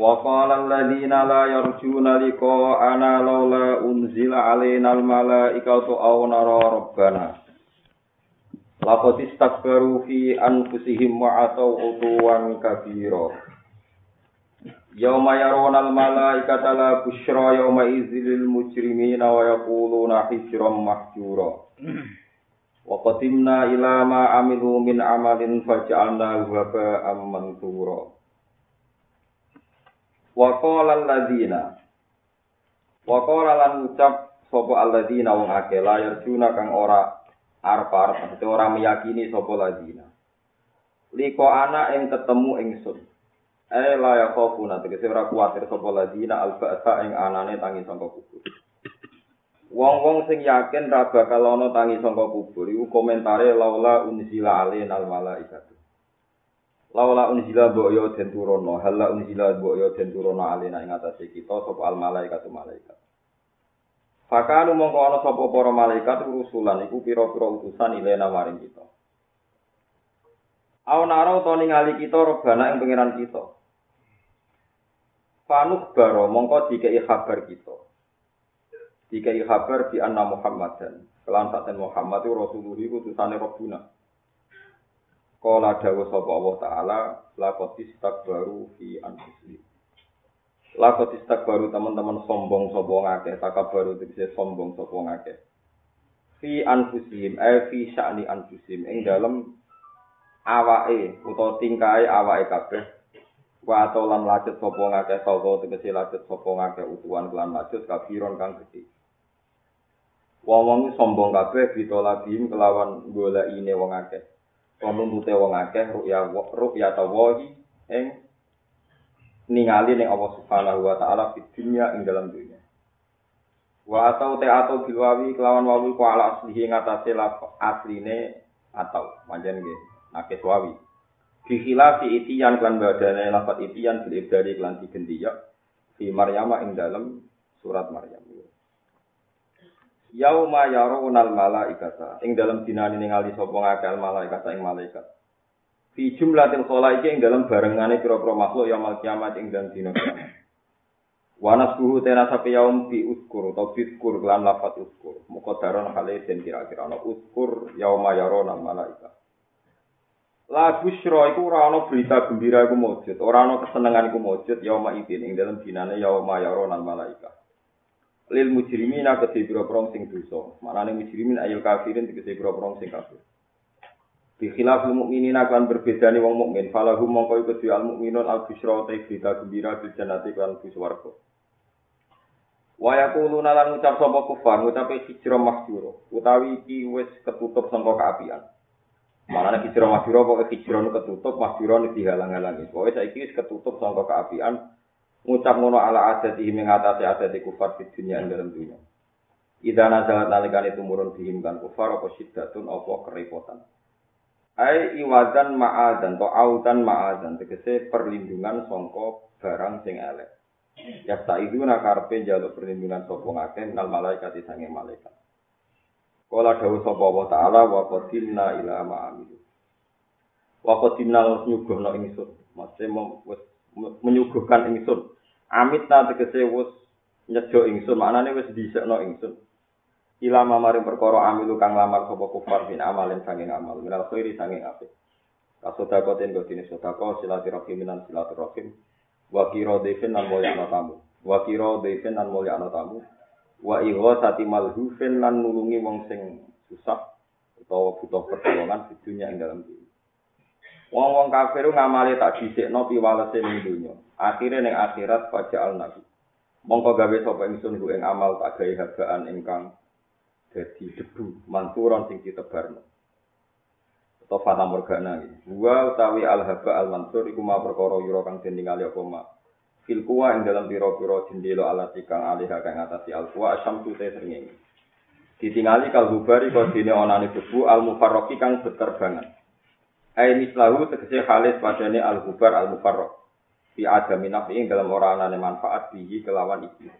وقال الذين لا يرجون لقاء انا لولا انزل علينا الملائكه او نرى ربنا لقد استكبروا في انفسهم وعطوا عطوا كبيرا يوم يرون الملائكه لا بشرى يومئذ للمجرمين ويقولون حجرا محجورا وقدمنا الى ما عملوا من عمل فجعلناه هباء منثورا Wa qala alladziina Wa qala lan ucap sapa alladziina akeh layar juna kang ora arep-arep mesti ora meyakini sapa alladziina. Liko ana ing ketemu ingsun. Eh la ya khofuna tegese ora kuwatir sapa alladziina al-ba'sa ing anane tangi sangka kubur. Wong-wong sing yakin ra bakal ana tangi sangka kubur iku komentare laula unzila alaina al-malaikatu. Laula unzila boyo den turono, hala unzila boyo den turono alina ing atase kita sapa al malaikat malaikat. Fakanu mongko ana sapa para malaikat rusulan iku pira-pira utusan ilena maring kita. Aw nara utawa ningali kita robana ing pangeran kita. Fanuk baro mongko dikei kabar kita. Dikei kabar di anna Muhammadan. Kelan saten Muhammad itu Rasulullah itu utusane Rabbuna. Kala dawa sapa Allah taala laqad istakbaru fi anfusihim. Laqad istakbaru teman-teman sombong sapa ngakeh, takabbaru tegese sombong sapa ngakeh. Fi anfusihim, eh fi sya'ni anfusihim ing dalem awake utawa tingkae awake kabeh. Wa atolan lajut sapa ngakeh sapa tegese lajut sapa ngakeh utuhan kelan lajut kafiron kang gedhe. Wong-wong sombong kabeh ditolabim kelawan golekine wong akeh. Nuntute wong akeh ruya ruya tawahi ing ningali ning Allah Subhanahu wa taala di dunia ing dalam dunia. Wa atau te atau bilwawi kelawan wawi ku ala aslihi ngatasé asline atau manjen nggih nakes wawi. Fi khilafi itiyan klan badane lafat itiyan bil ibdari klan digenti ya fi Maryama ing dalam surat Maryam. Yauma yarawunal malaikata. Ing dalam dinane ningali sapa ngakal malaikata ing malaikat. Fi jumlatil khalaiki ing dalam barengane pira-pira makhluk yaumul kiamat ing dalam dina wa nasbuhu tena sapi yaum fi uskur atau fi uskur lan lafat uskur muqaddaran hale den kira-kira ana uskur yauma yarawunal malaikat La busra iku ora ana berita gembira iku mujud, ora ana kesenengan iku mujud yauma idin ing dalam dinane yauma yarawunal malaikat lil mujrimin ke pira prong sing dosa. Manane mujrimin ayil kafirin tegese pira prong sing kafir. Bi khilaf mukminin akan berbeda wong mukmin. Falahum mongko iku al mukminun al busra ta berita gembira bil jannati kan bus warga. Wa yaquluna lan ngucap sapa kufar ngucape hijra mahjura utawi iki wis ketutup sangka kaapian. Manane hijra mahjura pokoke hijra ketutup mahjura dihalang-halangi. Pokoke saiki wis ketutup sangka kaapian ngucap ngono ala adat ing ngatasi adat kufar di dunia ing dalam dunia. Ida nazalat nalikan itu murun bihim kan kufar apa syiddatun apa kerepotan. Ai iwadan ma'adan to autan ma'adan tegese perlindungan songko barang sing elek. Ya itu nakarpe jaluk perlindungan sopo ngakeh nal malaikat sange malaikat. Kala dawuh sapa Allah taala wa qatilna ila ma'amilu. Wa qatilna nyuguhno ingsun. Maksudnya wis menyuguhkan ingsun. Amit ta tegese wis nyejo ingsun, maknane wis dhisikno ingsun. Ila mamaring perkara amilu kang lamar sapa kufar bin amalin sanging amal, minal khairi sanging apik. Kasodakoten go dene sodako silaturahim minan silaturahim. Wa kira devin lan mulya tamu. Wa kira devin lan mulya tamu. Wa iwa sati malhufin lan nulungi wong sing susah utawa butuh pertolongan di dunia ing dalam dunia. Wong-wong kafir ngamali tak dhisikno piwalese ning donya. Akhire ning akhirat faja'al nabi. Mongko gawe sapa ingsun ku ing amal tak gawe habaan ingkang dadi debu manturon sing ditebarno. atau fata morgana gitu. Wa utawi al haba al mansur iku ma perkara yura kang den ningali apa ma. Fil kuwa ing dalam pira-pira jendela alat kang alih kang ngatasi al kuwa asyamsu te srengenge. Ditingali kal hubari kok dene onane debu al mufarraqi kang beterbangan. Ai mislahu tegese khalis padane al hubar al mufarraq. Fi adami nafi ing dalam ora anane manfaat bihi kelawan iki.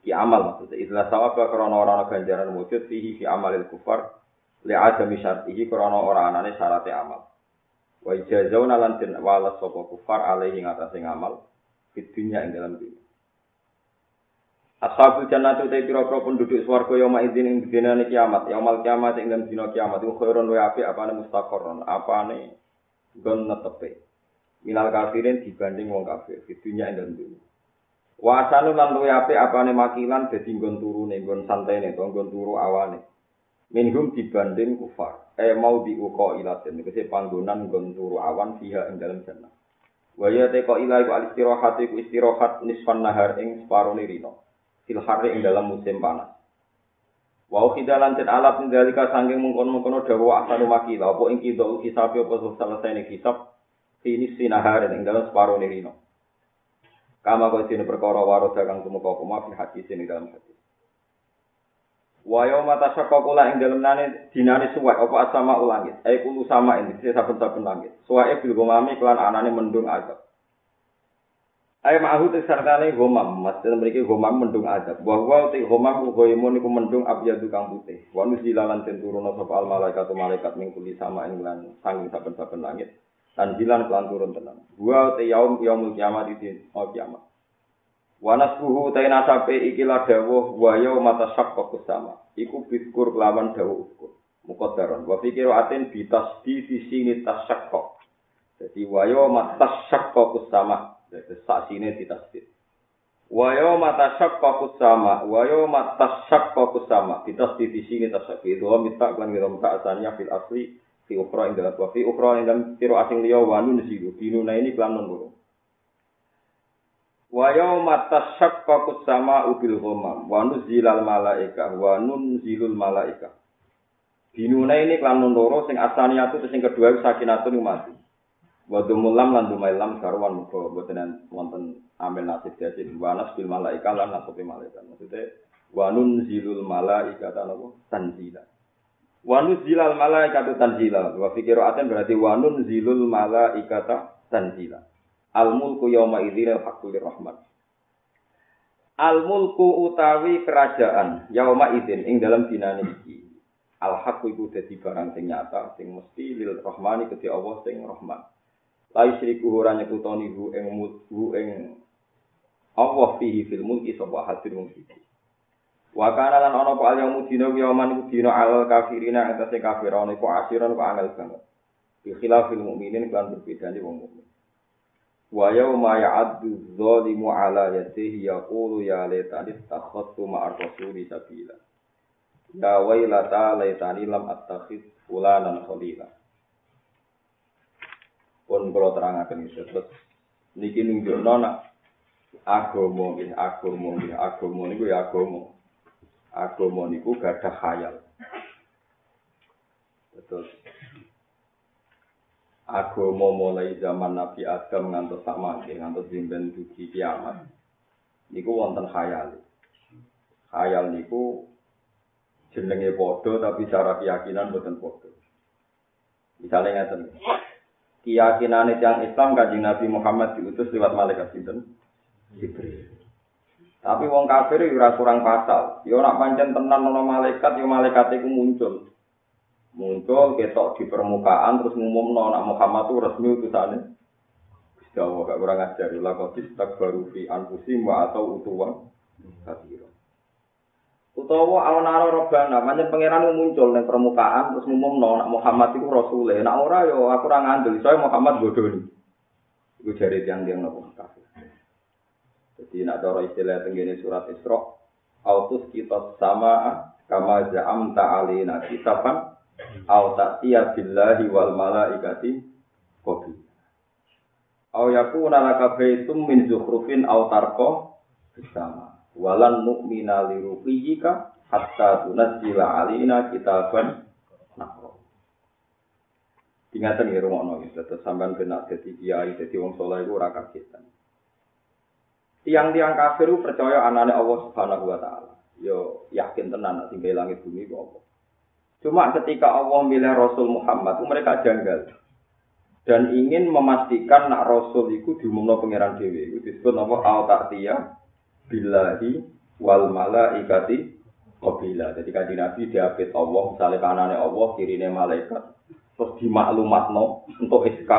Iki amal maksudnya. Istilah sawab krana ora ana ganjaran wujud fihi fi amalil kufar li adami syartihi krana ora anane syarate amal. Wa ijazauna lan walas sapa kufar alaihi ngatasé ngamal di dunia ing dalam dunia. Ashabul jannah itu pira-pira penduduk swarga yauma idzin ing dinane kiamat, yaumal kiamat ing dalam dina kiamat iku khairun wa apik apane mustaqarron, apane gon netepe. Minal kafirin dibanding wong kafir di dunia ing dalam dunia. Wa asanu lan luwe apik apane makilan dadi nggon turune, nggon santene, nggon turu awane. Minhum dibanding kufar. Eh mau diuko ilatin, kese panggonan nggon turu awan fiha ing dalam jannah. Waya teko ila iku al-istirahat iku istirahat nisfan nahar ing separone rino. Fil harri ing dalam musim panas. Wa khidalan tin alat ing dalika sanging mungkon-mungkon dawa asanu makila apa ing kido kisab apa selesai ne kisab ini sinahar ing dalam separone rino. Kama kau sini perkara waro dagang tumeka apa fi hadis ing dalam hadis. Wa yauma tashaqqaqula ing dalem nane dinane suwek apa asama ulangit. Ai kulo sama ini saben-saben langit. Suweke bil gomami kelan anane mendung azab. Ai ma'hu te sartane gomam, maksud mriki gomam mendung azab. Bahwa te gomam goimun iku mendung abyadu kang putih. Wa nuzilalan ten turuna sapa al malaikat ning kuli sama ing lan sanging saben-saben langit. Tanjilan kelan turun tenan. Wa te yaum yaumul kiamat iki oh kiamat. Wanasbuhu ta nasabe iki la dawuh wa ya mata syaqqaqus sama. Iku biskur kelawan dawuh ukur. Wa fi qira'atin bi tasdi fi sini tasyaqqaq. Dadi wa ya mata syaqqaqus sama. Saksine ditasdid. Wa ya mata syaqqaqus sama wa ya mata syaqqaqus sama. Ditasdi fi sini tasyaqqaq. Wa mita kan ngira mta asalnya fil asli fi ukhra ing dalam fi ukhra ing dalam qira'atin liya wa nun zidu. Dinuna ini kelan nun Wa yauma tashaqqaqus sama'u bil ghamam wa nuzilal malaika wa nunzilul malaika. Dinuna ini kelan loro sing asaniyatu sing kedua sakinatun mati. Wa dumulam lan dumailam sarwan muga boten wonten amel nasib dadi wanas bil malaika lan nasib malaikat. Maksudnya wa nunzilul malaika tanapa tanzila. Wa nuzilal malaikatu tanzila. Wa fikiraten berarti wa nunzilul malaikata tanzila. Al mulku yauma idzin al haqqul rahman. Al mulku utawi kerajaan yauma idzin ing dalam dinane iki. Al haqqu iku dadi barang sing nyata sing mesti lil rahmani kedhi Allah sing rahman. La yusyriku ora nyekutoni hu ing mulku ing Allah fihi fil mulki sapa hadir mung siji. Wa kana lan ana apa yaumul dina yauman iku dina al kafirina atase kafirane iku asiran kok angel banget. Bi khilafil mukminin kan berbeda wong mukmin. Wa yauma ya'addu dzalimu ala yadihi yaqulu ya laitani takhadtu ma'ar rasuli sabila. Ya wailata laitani lam attakhid fulanan khalila. Pun kula terangaken iki terus niki nunjukno nak agama nggih agama nggih agama niku ya agama. Agama niku gadah khayal. Terus agama mulai zaman Nabi Adam ngantos sama ngantos jimben dugi kiamat. Niku wonten khayal. Khayal niku jenenge padha tapi cara keyakinan boten padha. Misalnya ngeten. Keyakinan yang Islam kanjeng Nabi Muhammad diutus lewat malaikat sinten? Jibril. Tapi wong kafir ora kurang pasal. Yo nak pancen tenan ana malaikat yo malaikat iku muncul. muncul ketok di permukaan terus ngumumno nak Muhammad itu resmi utusane Jawa gak kurang ajar lah kok distak baru fi anfusi wa atau utuwa katiro utawa awana robana manjen pangeran muncul di permukaan terus ngumumno nak Muhammad itu rasul nak ora yo aku ora ngandel saya Muhammad bodoh nih iku jari tiang-tiang nopo kafir jadi nak cara istilah tenggene surat Isra autus kita sama kama ja'am ta'alina kitaban Au ta'tiya billahi wal malaikati qabil. Au yakuna laka baitum min zukhrufin au tarqa bersama. Walan nu'mina li ruqiyika hatta tunazzila alaina kitaban nakro. Ingatan ya rumah nongis, terus sampean benak jadi kiai, jadi wong soleh itu ora kagetan. Tiang-tiang kafir percaya anane Allah Subhanahu wa taala. Yo yakin tenan nek tinggal langit bumi kok. Cuma ketika Allah milih Rasul Muhammad, mereka janggal dan ingin memastikan nak Rasul itu diumumno pangeran dewi. Itu disebut nama al ta'tiyah billahi wal malaikati qabila. Jadi kaji Nabi diapit Allah, misalnya kanane Allah, kirine malaikat, terus dimaklumatno untuk SK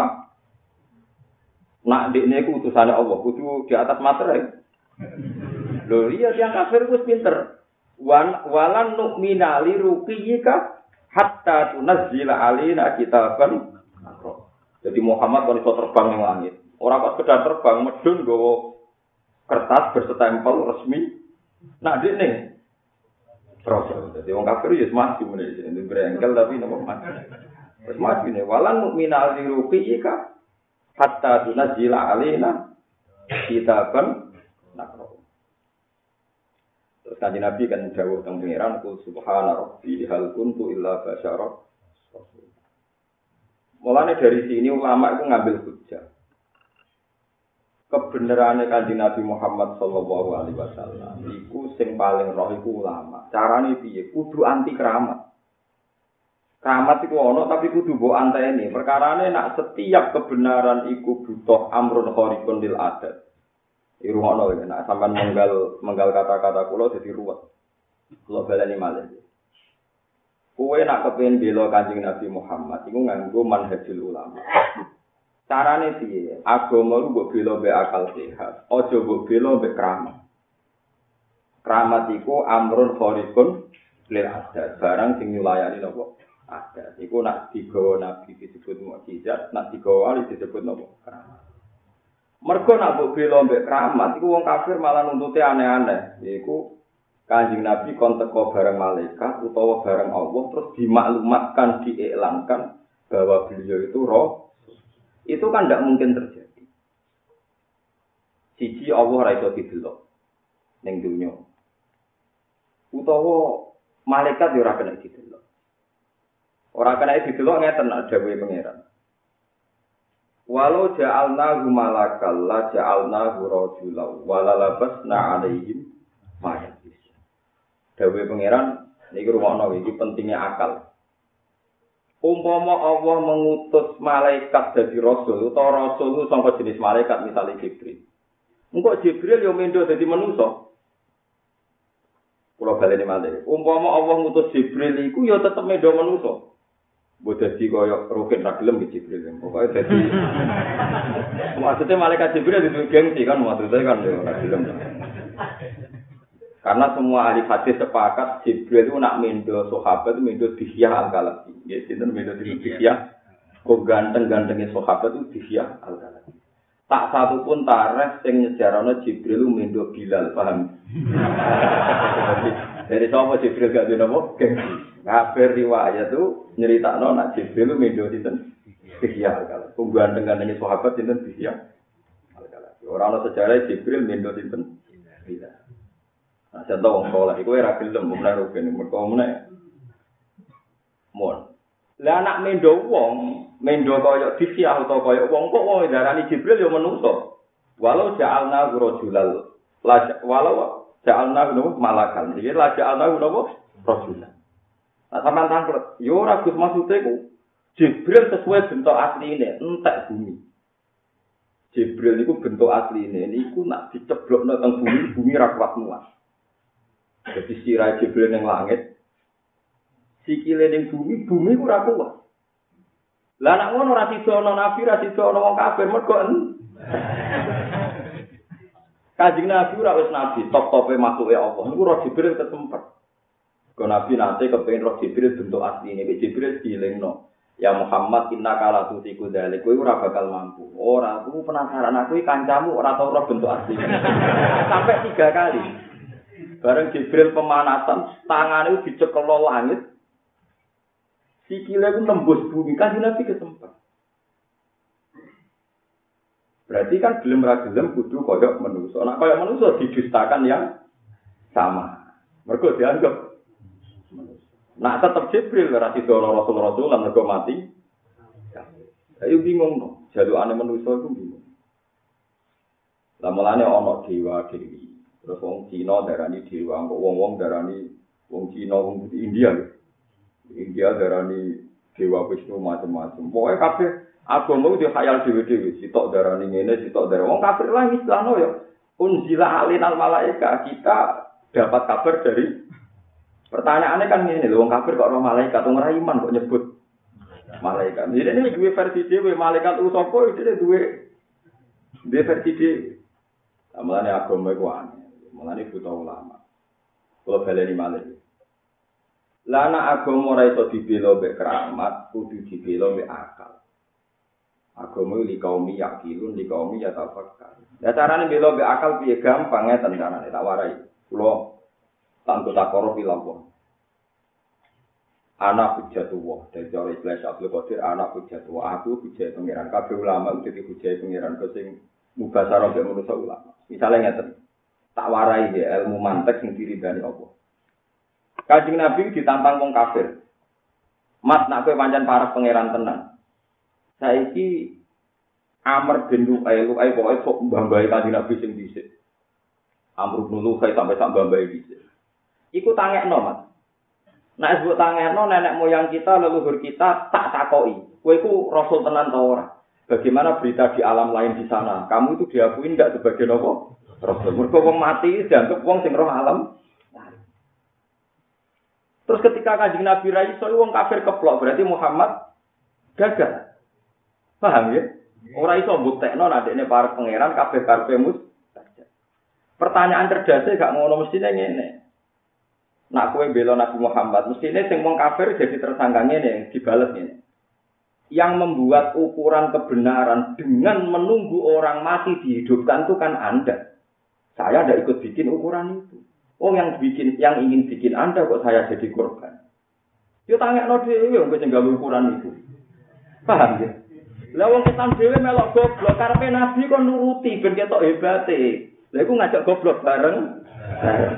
nak dekne ku utusane Allah kudu di atas materai. Lho iya yang kafir wis pinter. Wan walan nu'mina li ruqiyika hatta tunazzila alina kitaban. Jadi Muhammad kan terbang ning langit. Ora kok sekedar terbang medun nggawa kertas berstempel resmi nak dekne Rasul. Jadi wong kafir ya mati mulai ini berengkel tapi mati. Wis maju ne walan mukmina aliruqika hatta tunzila alaina kitaban nakro. Terus kanjeng Nabi kan jauh teng pangeran ku subhana rabbi hal kuntu illa basyara Mulane dari sini ulama itu ngambil hujah. Kebenarannya kanjeng Nabi Muhammad Sallallahu Alaihi Wasallam, iku sing paling roh iku ulama. Carane piye? Kudu anti keramat. Keramat itu ono tapi kudu mbok anteni. Perkarane nak setiap kebenaran iku butuh amrun kharikun lil adat. Irungono ya, nak sampean menggal menggal kata-kata kula dadi ruwet. Kula baleni malih. Kuwe nak kepengin bela Kanjeng Nabi Muhammad iku nganggo manhajul ulama. Carane piye? Agama lu mbok bela mbek akal sehat. Aja mbok bela mbek keramat. Keramat iku amrun kharikun lil adat. Barang sing nyulayani nopo? ada. Iku nak digawa nabi disebut mukjizat, nak digawa wali disebut nopo keramat. Mergo nak mbok bela mbek keramat, iku wong kafir malah nuntute aneh-aneh. Iku Kanjeng Nabi kon teko bareng malaikat utawa bareng Allah terus dimaklumatkan, diiklankan bahwa beliau itu roh. Itu kan tidak mungkin terjadi. Siji Allah ra iso didelok ning dunya. Utawa malaikat yo ora kena didelok. Ora kena didelok ngeten nak dawuhe pangeran. Walau ja'alna malakal la ja'alna rajulan wala labasna alaihim ma yalbis. Dawuhe pangeran niki rumakno iki pentingnya akal. Umpama Allah mengutus malaikat jadi rasul utawa rasul itu sangka jenis malaikat misalnya Jibril. Engkau Jibril yo mendo jadi manusia. Kalau balik ini Umpama Allah mengutus Jibril itu yo tetap mendo manusia. Mbok dadi kaya rukin ra gelem Jibril. Pokoke dadi Maksudnya malaikat Jibril itu gengsi kan maksudnya kan ya ora gelem. Karena semua ahli hadis sepakat Jibril itu nak mendo sahabat itu mendo dihyah al-kalabi. Ya, sinten mendo dihyah. Kok ganteng-gantengnya sahabat itu dihyah al-kalabi. Tak satu pun tareh sing nyejarana Jibril mendo Bilal, paham? Dari sapa Jibril gak dina apa? Kabeh riwayat tuh nyeritakno nak Jibril mendo sinten? Dihya kalau. Kungguan dengan ini sahabat sinten dihya. Orang ana sejarah Jibril mendo sinten? Bila. Nah, contoh wong saleh iku ora gelem mulai rugen mergo meneh. Mon. Lah anak mendo wong, mendo kaya dihya utawa kaya wong kok wong darani Jibril yo menungso. Walau ja'alna rajulal walau Ja'alna nopo malakan. Jadi la ja'alna nopo rasulan. Nah sampean tangklet, yo ora Gus maksude ku Jibril sesuai bentuk asli ini, entek bumi. Jibril itu bentuk asli ini, ini ku nak diceblok teng bumi, bumi ra kuat muat. Jadi sirai Jibril yang langit, sikile ning bumi, bumi ku ra kuat. Lah nak ngono ora sida ana nabi, ora sida ana wong kafir, mergo Kanjeng Nabi ora wis nabi, top-tope makhluke Allah. Niku roh Jibril ketempat. Kau Nabi nanti kepengen roh Jibril bentuk asli ini. Jibril dilingno. Ya Muhammad inna kala tutiku dalik. Kowe ora bakal mampu. Ora, aku penasaran aku kancamu ora tau roh bentuk asli. Sampai tiga kali. Bareng Jibril pemanasan, tangannya dicekel langit. Sikile ku nembus bumi. Kanjeng Nabi ketempat. Berarti kan belum gelem kudu koyok manusia. Nah koyok manusia didustakan yang sama. Mereka dianggap Nah tetap Jibril berarti dono Rasul Rasul dan mereka mati. Ayo bingung no, jalukane manusa iku bingung. Lah mulane ana dewa dewi. Terus wong Cina darani dewa, wong-wong darani wong Cina wong India lho. India darani dewa Wisnu macam-macam. Pokoknya kabeh agama itu khayal dewi-dewi. Sitok darani ngene, sitok darani. Wong kafir lah istilahno ya. Unzila alinal malaika. Kita dapat kabar dari Pertanyaannya kan ini, loh, wong kafir kok roh malaikat, wong iman kok nyebut malaikat. Jadi ini dua versi dewe, malaikat itu sopo, itu dua dua versi dewe. Nah, mulanya agama itu aneh, mulanya butuh ulama. Kalau baleni malaikat. Lana agama ora iso dibela mbek keramat, kudu dibela mbek akal. Agama li kaum yakilun, li kaum ya tafakkar. Ya carane bela mbek akal piye gampang ngeten carane tak warai. Kulo Tangguh takoro bilang Anak hujatullah dari cara istilah Abdul Qadir anak hujatullah aku hujat pengiran kabeh ulama udah di hujat pengiran kesing mubasara mbek manusa ulama misalnya ngeten tak warai ya ilmu mantek sing diridani Allah Kanjeng Nabi ditantang wong kafir Mat nak kowe pancen para pangeran tenan saiki Amr bin Lu'ay Lu'ay pokoke sok mbambahi Kanjeng Nabi sing dhisik Amr bin Lu'ay sampai sak mbambahi dhisik Iku tangekno, Mas. Nah, sebut tangekno nenek moyang kita, leluhur kita tak takoi. Kowe iku rasul tenan ta ora? Bagaimana berita di alam lain di sana? Kamu itu diakui enggak sebagai nopo? Rasul. Mergo wong mati dianggap wong sing roh alam. Terus ketika kanjeng Nabi Rai so wong kafir keplok berarti Muhammad gagal. Paham ya? Ora iso mbuktekno nek ini para pangeran kabeh karepe mus. Pertanyaan cerdasnya gak ngono mestine ngene. Nak kue bela Nabi Muhammad, mestinya sing wong kafir jadi tersangkanya nih, dibales ini. Yang membuat ukuran kebenaran dengan menunggu orang mati dihidupkan itu kan Anda. Saya tidak ikut bikin ukuran itu. Oh yang bikin, yang ingin bikin Anda kok saya jadi korban. Yo tanya no dewi, yang gue ukuran itu. Paham ya? Lah wong Islam dhewe melok goblok karepe nabi kon nuruti ben ketok hebate. Lah iku ngajak goblok bareng. bareng.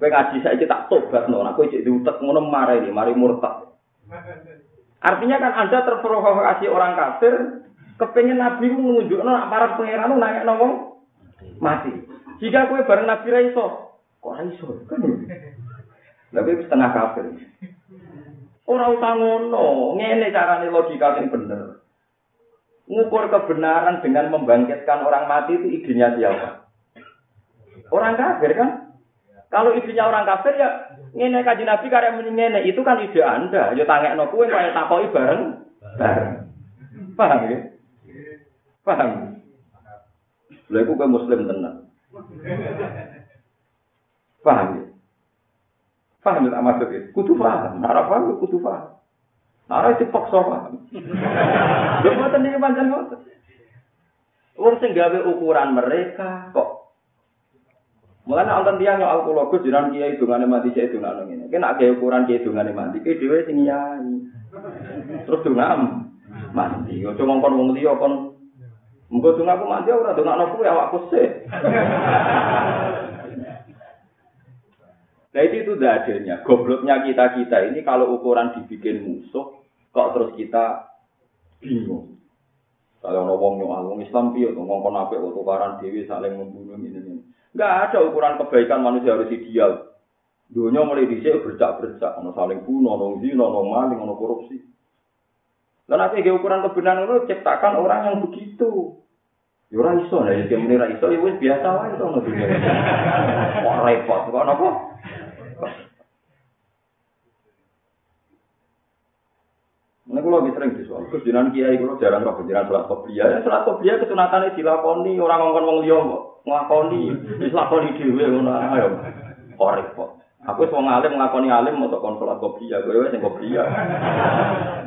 Ngaji saiki tak tobat no, aku cek diutek ngono marah ini, mari murtad. Artinya kan Anda terprovokasi orang kafir, kepengen Nabi menunjukkan nak para pangeran nanya wong mati. Jika kowe bareng Nabi ra iso, kok ra iso? Kan. Tapi setengah kafir. Ora usah ngono, ngene carane logika sing bener. Ngukur kebenaran dengan membangkitkan orang mati itu idenya siapa? Orang kafir kan? Kalau idenya orang kafir ya ngene kaji Nabi karya ngene itu kan ide Anda. Ya tangekno kuwe kaya takoki bareng. Bareng. Paham ya? Paham. Lha iku muslim tenan. Paham ya? Paham ya maksud itu? Kudu paham. Nara paham kudu paham. Nara itu paksa paham. Lha mboten iki pancen ngoten. Wong sing gawe ukuran mereka kok Mulane wonten tiyang yo alkologus jiran kiai dungane mati cek dungane ngene. Kena gawe ukuran kiai dungane mati, ki dhewe sing yai. Terus dungam mati. Cuma kon wong liya kon Mengko aku mati ora dongakno kuwi awakku sih. Nah itu itu adilnya. Gobloknya kita-kita ini kalau ukuran dibikin musuh, kok terus kita bingung. Kalau ngomong nyual, Islam piye tuh ngomong apa, tukaran dewi saling membunuh ini ini. Enggak ada ukuran kebaikan manusia harus ideal. Dunia mulai dicek bercak-bercak, ono saling bunuh, ono zina, ono maling, ono korupsi. Dan nanti ukuran kebenaran itu ciptakan orang yang begitu. Ya ora iso, lah ya menira iso ya biasa wae to ngono dunia. Kok repot kok napa? Ini kalau lebih sering disual, terus jinan kiai kalau jarang roh jinan sholat kopiah, ya sholat kopiah kesunatannya dilakoni orang ngomong ngomong liya nglakoni wis lakoni dhewe ngono ayo kok repot aku wis wong alim nglakoni alim mau kon salat kopiah kowe sing kopiah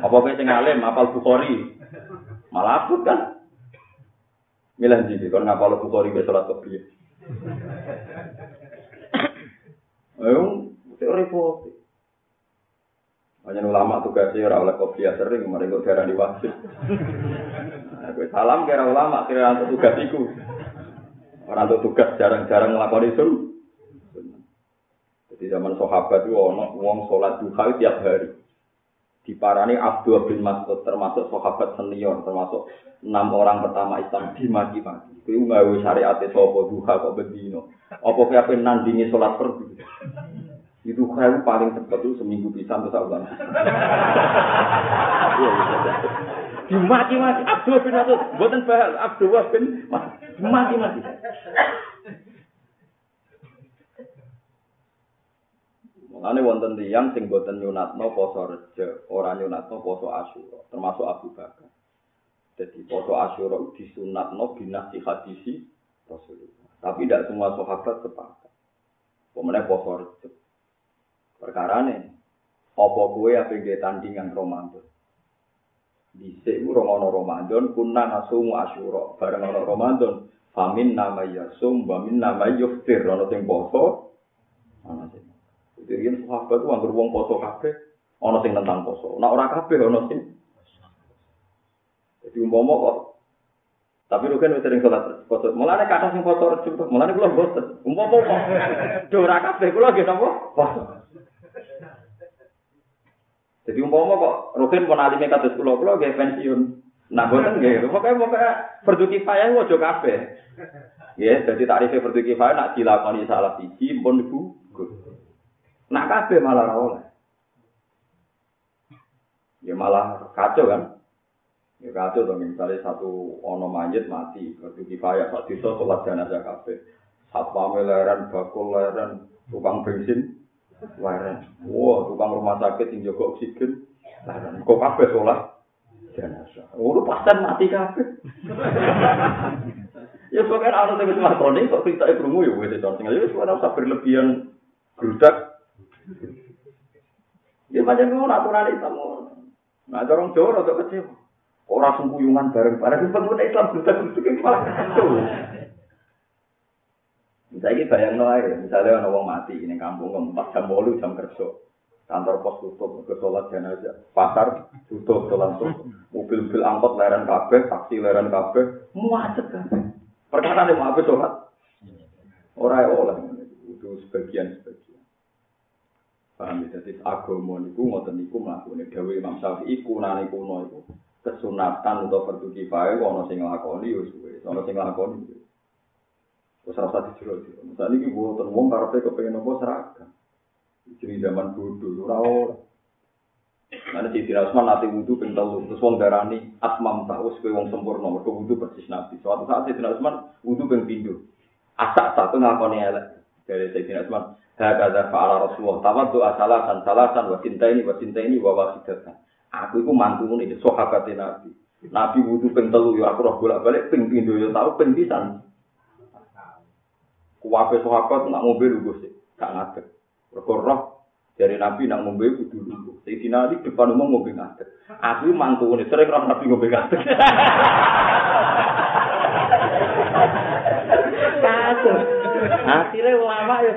apa kowe sing alim apal bukhari malah aku kan Milah jadi, kalau ngapal bukhari be salat kopiah ayo repot Hanya ulama tugasnya ora oleh kopiah sering, mereka darah di wasit. Salam kira ulama, kira untuk tugas itu. Orang untuk tugas jarang-jarang melakukan itu. Jadi zaman sahabat itu ono uang sholat duha tiap hari. diparani Abdul bin Mas'ud termasuk sahabat senior termasuk enam orang pertama Islam dimaki-maki. Kuwi nggawe syariat sapa duha kok bendino. Apa kowe ape nandingi salat fardu? Itu kan paling cepat itu seminggu bisa terus aku Dimaki-maki Abdul bin Mas'ud, mboten bahal Abdul bin Dimaki-maki. Mulane wonten tiyang sing boten nyunatno poso reje, ora nyunatno poso Asyura, termasuk Abu Bakar. Jadi poso Asyura disunatno binasi hadisi Rasulullah. Tapi tidak semua sahabat sepakat. Pemenang poso reje. Perkara nih, apa kue apa yang tandingan Ramadan? Di sini orang Ramadan, kuna ngasumu Asyura, bareng orang Ramadan. Famin nama yasum, bamin nama yuftir, orang yang poso, ana sing Jadi ini sahabat itu anggur wong poso kabeh, ono sing tentang poso. Nah ora kabeh ono sing. Jadi umpama kok tapi lu kan sering sholat poso. Mulane kata sing poso tuh, mulane kula boten. Umpama kok do ora kabeh kula nggih napa? Poso. Jadi umpama kok Rukin pun alime kados kula kula nggih pensiun. Nah boten nggih, pokoke pokoke fardu kifayah aja kabeh. Ya, jadi tarifnya fardu kifayah nak dilakoni salah siji pun gugur. Nak kabeh malah ora oleh. Ya malah kacau kan. Ya kacau dong misalnya satu ono mayit mati, berarti kifayah sak desa salat jenazah kabeh. Satpam leren, bakul leren, tukang bensin leren. Wah, tukang rumah sakit yang jaga oksigen leren. Kok kabeh salat jenazah. Oh, pasten mati kabeh. ya pokoknya orang yang makoni kok kita krungu ya wis to. Sing ya ora usah berlebihan grudak Ya macam itu aturan Islam. Nah, orang Jawa rada kecil. Orang sembuyungan bareng-bareng. Pengguna Islam berita-berita malah kacau. Misalnya bayang no aja, misalnya ada orang mati ini kampung empat jam bolu jam kerja, kantor pos tutup, ke sholat jenazah, pasar tutup, sholat tutup, mobil-mobil angkot leren kafe, taksi leren kafe, muacet kan? Perkara nih mau apa sholat? Orang oleh itu sebagian sebagian. Paham ya, jadi agama niku ngoten niku mlakune dawuh Imam Syafi'i kunane kuno iku kesunatan atau fardu kifayah ana sing nglakoni ya suwe, ana sing nglakoni. Wis rasa dijero. Misale iki mboten wong karepe kepengin apa seragam. Jadi zaman bodoh ora ora. Mana si Usman nanti wudhu ping telu, terus wong darani atmam wis kowe wong sempurna, mergo wudhu persis Nabi. Suatu saat si Usman wudhu ping pindho. Asak satu ngakoni elek dari Sayyidina Usman. Hakada fa'ala Rasulullah. Tawaddu asalasan salasan wa cinta ini wa cinta ini wa wasidatan. Aku itu mantu ini sahabat Nabi. Nabi wudu ping telu ya aku roh bolak-balik ping pindho ya tau ping pisan. Kuwabe sahabat nak ngombe lu Gus. Gak ngadeg. Mergo roh dari Nabi nak ngombe kudu lu. Sayyidina Ali depan umum ngombe ngadeg. Aku mantu ini sering roh Nabi ngombe ngadeg. Akhirnya ulama ya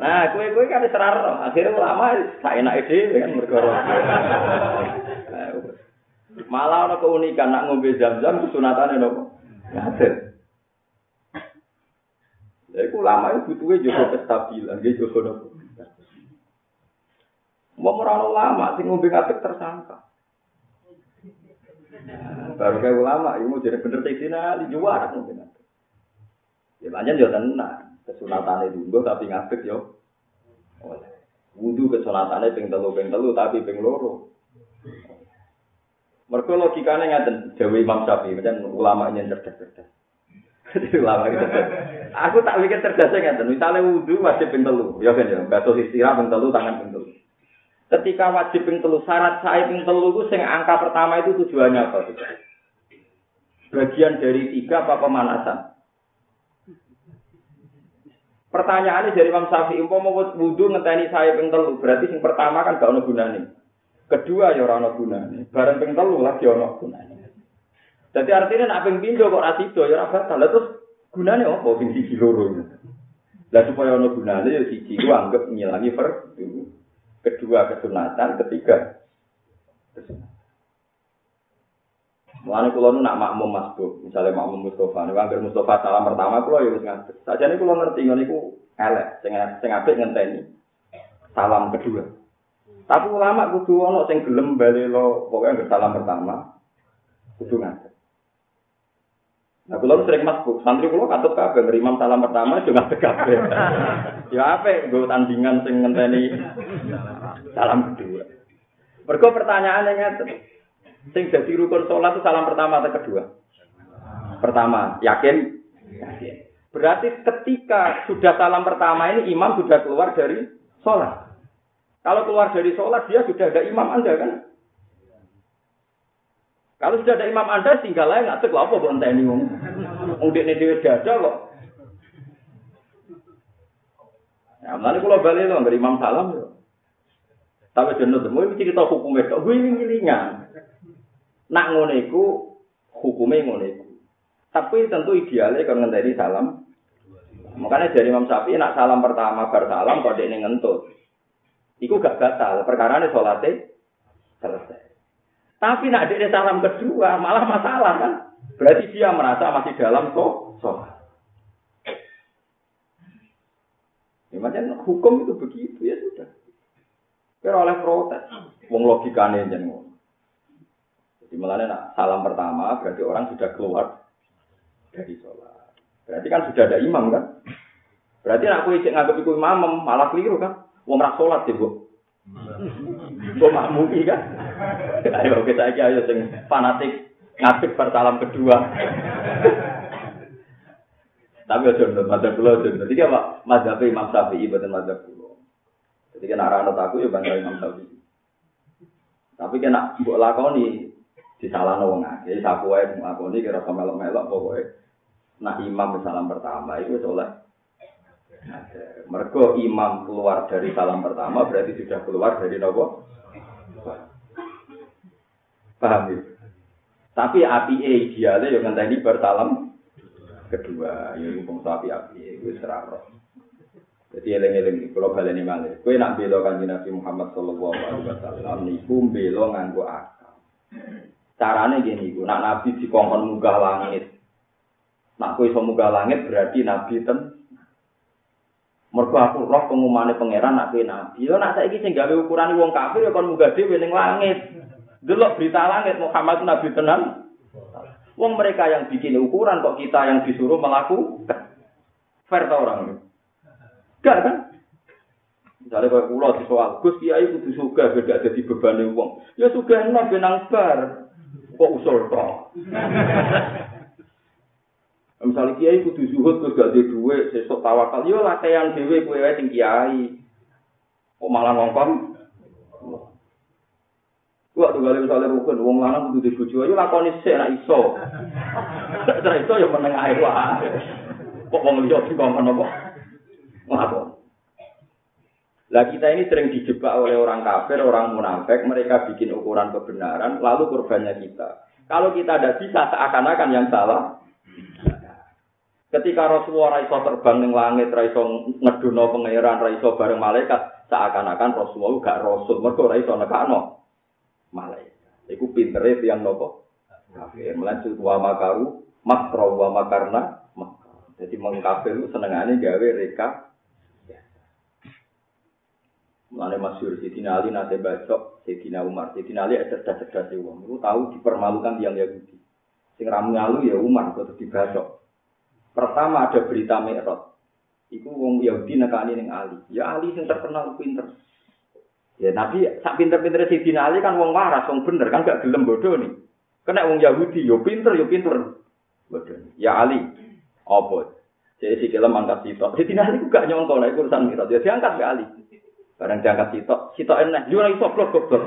Nah, kue kue kan serar, akhirnya ulama tak enak ide kan berkorok. Malah ada keunikan nak ngombe jam-jam kesunatannya nopo. Ngaten. Jadi ulama itu butuhnya juga kestabilan, dia juga nopo. Mau orang ulama sing ngombe ngatek tersangka. Baru kayak ulama, ini mau jadi bener tekstina di juara ngombe ngatek. Ya banyak juga tenang. Kesunatane dunggo tapi ngadeg yo oleh. Wudu kesunatane ping telu ping telu tapi ping loro. Mergo logikane ngaten Dewi Imam Syafi'i macam ulama yang cerdas-cerdas. ulama cerdas. Aku tak pikir cerdasnya ngaten. Misalnya wudu wajib ping telu, ya kan ya, basuh istirahat ping telu, tangan ping telu. Ketika wajib ping telu, syarat saya ping telu itu sing angka pertama itu tujuannya apa? Bagian dari tiga apa pemanasan? Pertanyaannya dari Imam Syafi'i, mau wudhu ngenteni saya ping telu, berarti yang pertama kan gak ono gunane. Kedua ya ora ono gunane. Bareng ping telu lagi ono gunane. Jadi artinya nak ping pindho kok ora sida ya ora batal. Terus gunane opo ping siji loro ini? Lah supaya ono gunane ya siji ku anggap ngilangi per kedua kesunatan, ketiga kesunatan. Mulane kula nu nak makmum masbuk, misalnya makmum Mustafa, nek anggere Mustafa salam pertama kula ya wis ngadeg. Sajane kula ngerti ngene iku elek, sing sing apik ngenteni salam kedua. Tapi ulama kudu ono sing gelem balelo pokoknya salam pertama kudu ngadeg. Nah, kalau sering masuk, santri kulo katut kabeh imam salam pertama juga ngadeg kabeh. ya apa gue tandingan sing ngenteni salam kedua. Mergo pertanyaannya ngeten. Sing dadi rukun salat itu salam pertama atau kedua? Pertama, yakin? Yakin. Berarti ketika sudah salam pertama ini imam sudah keluar dari sholat. Kalau keluar dari sholat dia sudah ada imam anda kan? Kalau sudah ada imam anda tinggal lain nggak lah apa buat ini om. Ungdik ini dia dada kok. Ya, nanti kalau balik lo nggak imam salam. Tapi jenuh semua ini cerita hukumnya. Gue ini ngilingan. Nak ngono iku hukumnya ngono iku. Tapi tentu idealnya kalau ngenteni salam. Makanya dari Imam Syafi'i nak salam pertama bar salam kok dekne ngentut. Iku gak batal, perkara ini sholatnya selesai. Tapi nak dia salam kedua malah masalah kan? Berarti dia merasa masih dalam kok sholat. Ya, hukum itu begitu ya sudah. Pero oleh protes, wong logikane jeneng. Jadi malah nak salam pertama berarti orang sudah keluar dari sholat. Berarti kan sudah ada imam kan? Berarti nak aku ijek nganggep iku imam malah keliru kan? Wong ora salat ya, Bu. Kok makmumi kan? Ayo kita aja ayo sing fanatik ngadeg bersalam kedua. Tapi aja nonton madzhab kula aja. Jadi apa? Madzhab Imam Syafi'i boten madzhab kula. Jadi kan arah aku ya bangga Imam Syafi'i. Tapi kena mbok lakoni disalahno wong akeh. Sapu wae lakoni kira melok-melok pokoke. Nah imam salam pertama itu soleh Mergo imam keluar dari salam pertama berarti sudah keluar dari nopo. Paham ya? Tapi api idealnya yang ngenteni bersalam kedua, ya hukum sapi api itu seraro. Jadi eleng-eleng kalau baleni malih. Kowe nak bela kanjeng Nabi Muhammad sallallahu alaihi wasallam niku bela nganggo akal. Carane gini iku, nak Nabi dikongkon munggah langit. Nak kowe iso munggah langit berarti Nabi ten Mergo aku roh pengumane pangeran nak kowe nabi. Yo nak saiki sing gawe ukuran wong kafir ya kon munggah dhewe ning langit. Delok berita langit Muhammad nabi tenan. Wong mereka yang bikin ukuran kok kita yang disuruh melakukan. Fair ta orang ini? Gak kan? Misalnya kalau pulau di soal, Gus Kiai kudu suka beda jadi beban wong. Ya suka enak benang bar. Kok usul toh? Misalnya kiai kudu zuhud terus gak ada duit, sesok tawakal, yo latihan dewe kue wae sing kiai. Kok malah ngongkon? Gua tuh kali misalnya rukun, wong lanang kudu dibujuk, yo lakoni sik nek iso. Nek iso yo meneng ae wae. Kok wong liya dikongkon apa? Ngapa? Lah kita ini sering dijebak oleh orang kafir, orang munafik, mereka bikin ukuran kebenaran, lalu korbannya kita. Kalau kita tidak bisa, seakan-akan yang salah, Ketika Rasulullah raiso terbang ning langit, raiso ngeduno pangeran, raiso bareng malaikat, seakan-akan Rasulullah gak rasul, mergo raiso nekano malaikat. Iku pintere tiyang nopo? Kafir. Melanjut wa makaru, makro wa makarna, makro. Jadi mengkafir senengane gawe reka. Mulane masyhur Sidina Ali nate bacok Sidina Umar. Sidina Ali cerdas-cerdas wong. Iku tahu dipermalukan tiang Yahudi. Sing ramu ya Umar kok dibacok. Pertama ada berita Mi'raj. Iku wong Yahudi nekani ning Ali. Ya Ali sing terkenal pinter. Ya Nabi sak pinter-pinter Sidina Ali kan wong waras, wong bener kan gak gelem bodoh nih. Kena wong Yahudi yo pinter yo pinter. Bodoh. Ya Ali. Apa? Jadi si kelem angkat sitok. Sidina Ali gak nyongko nek urusan Mi'raj. Ya diangkat ke Ali. Barang diangkat sitok, sitok enak. Yo ora iso blok goblok.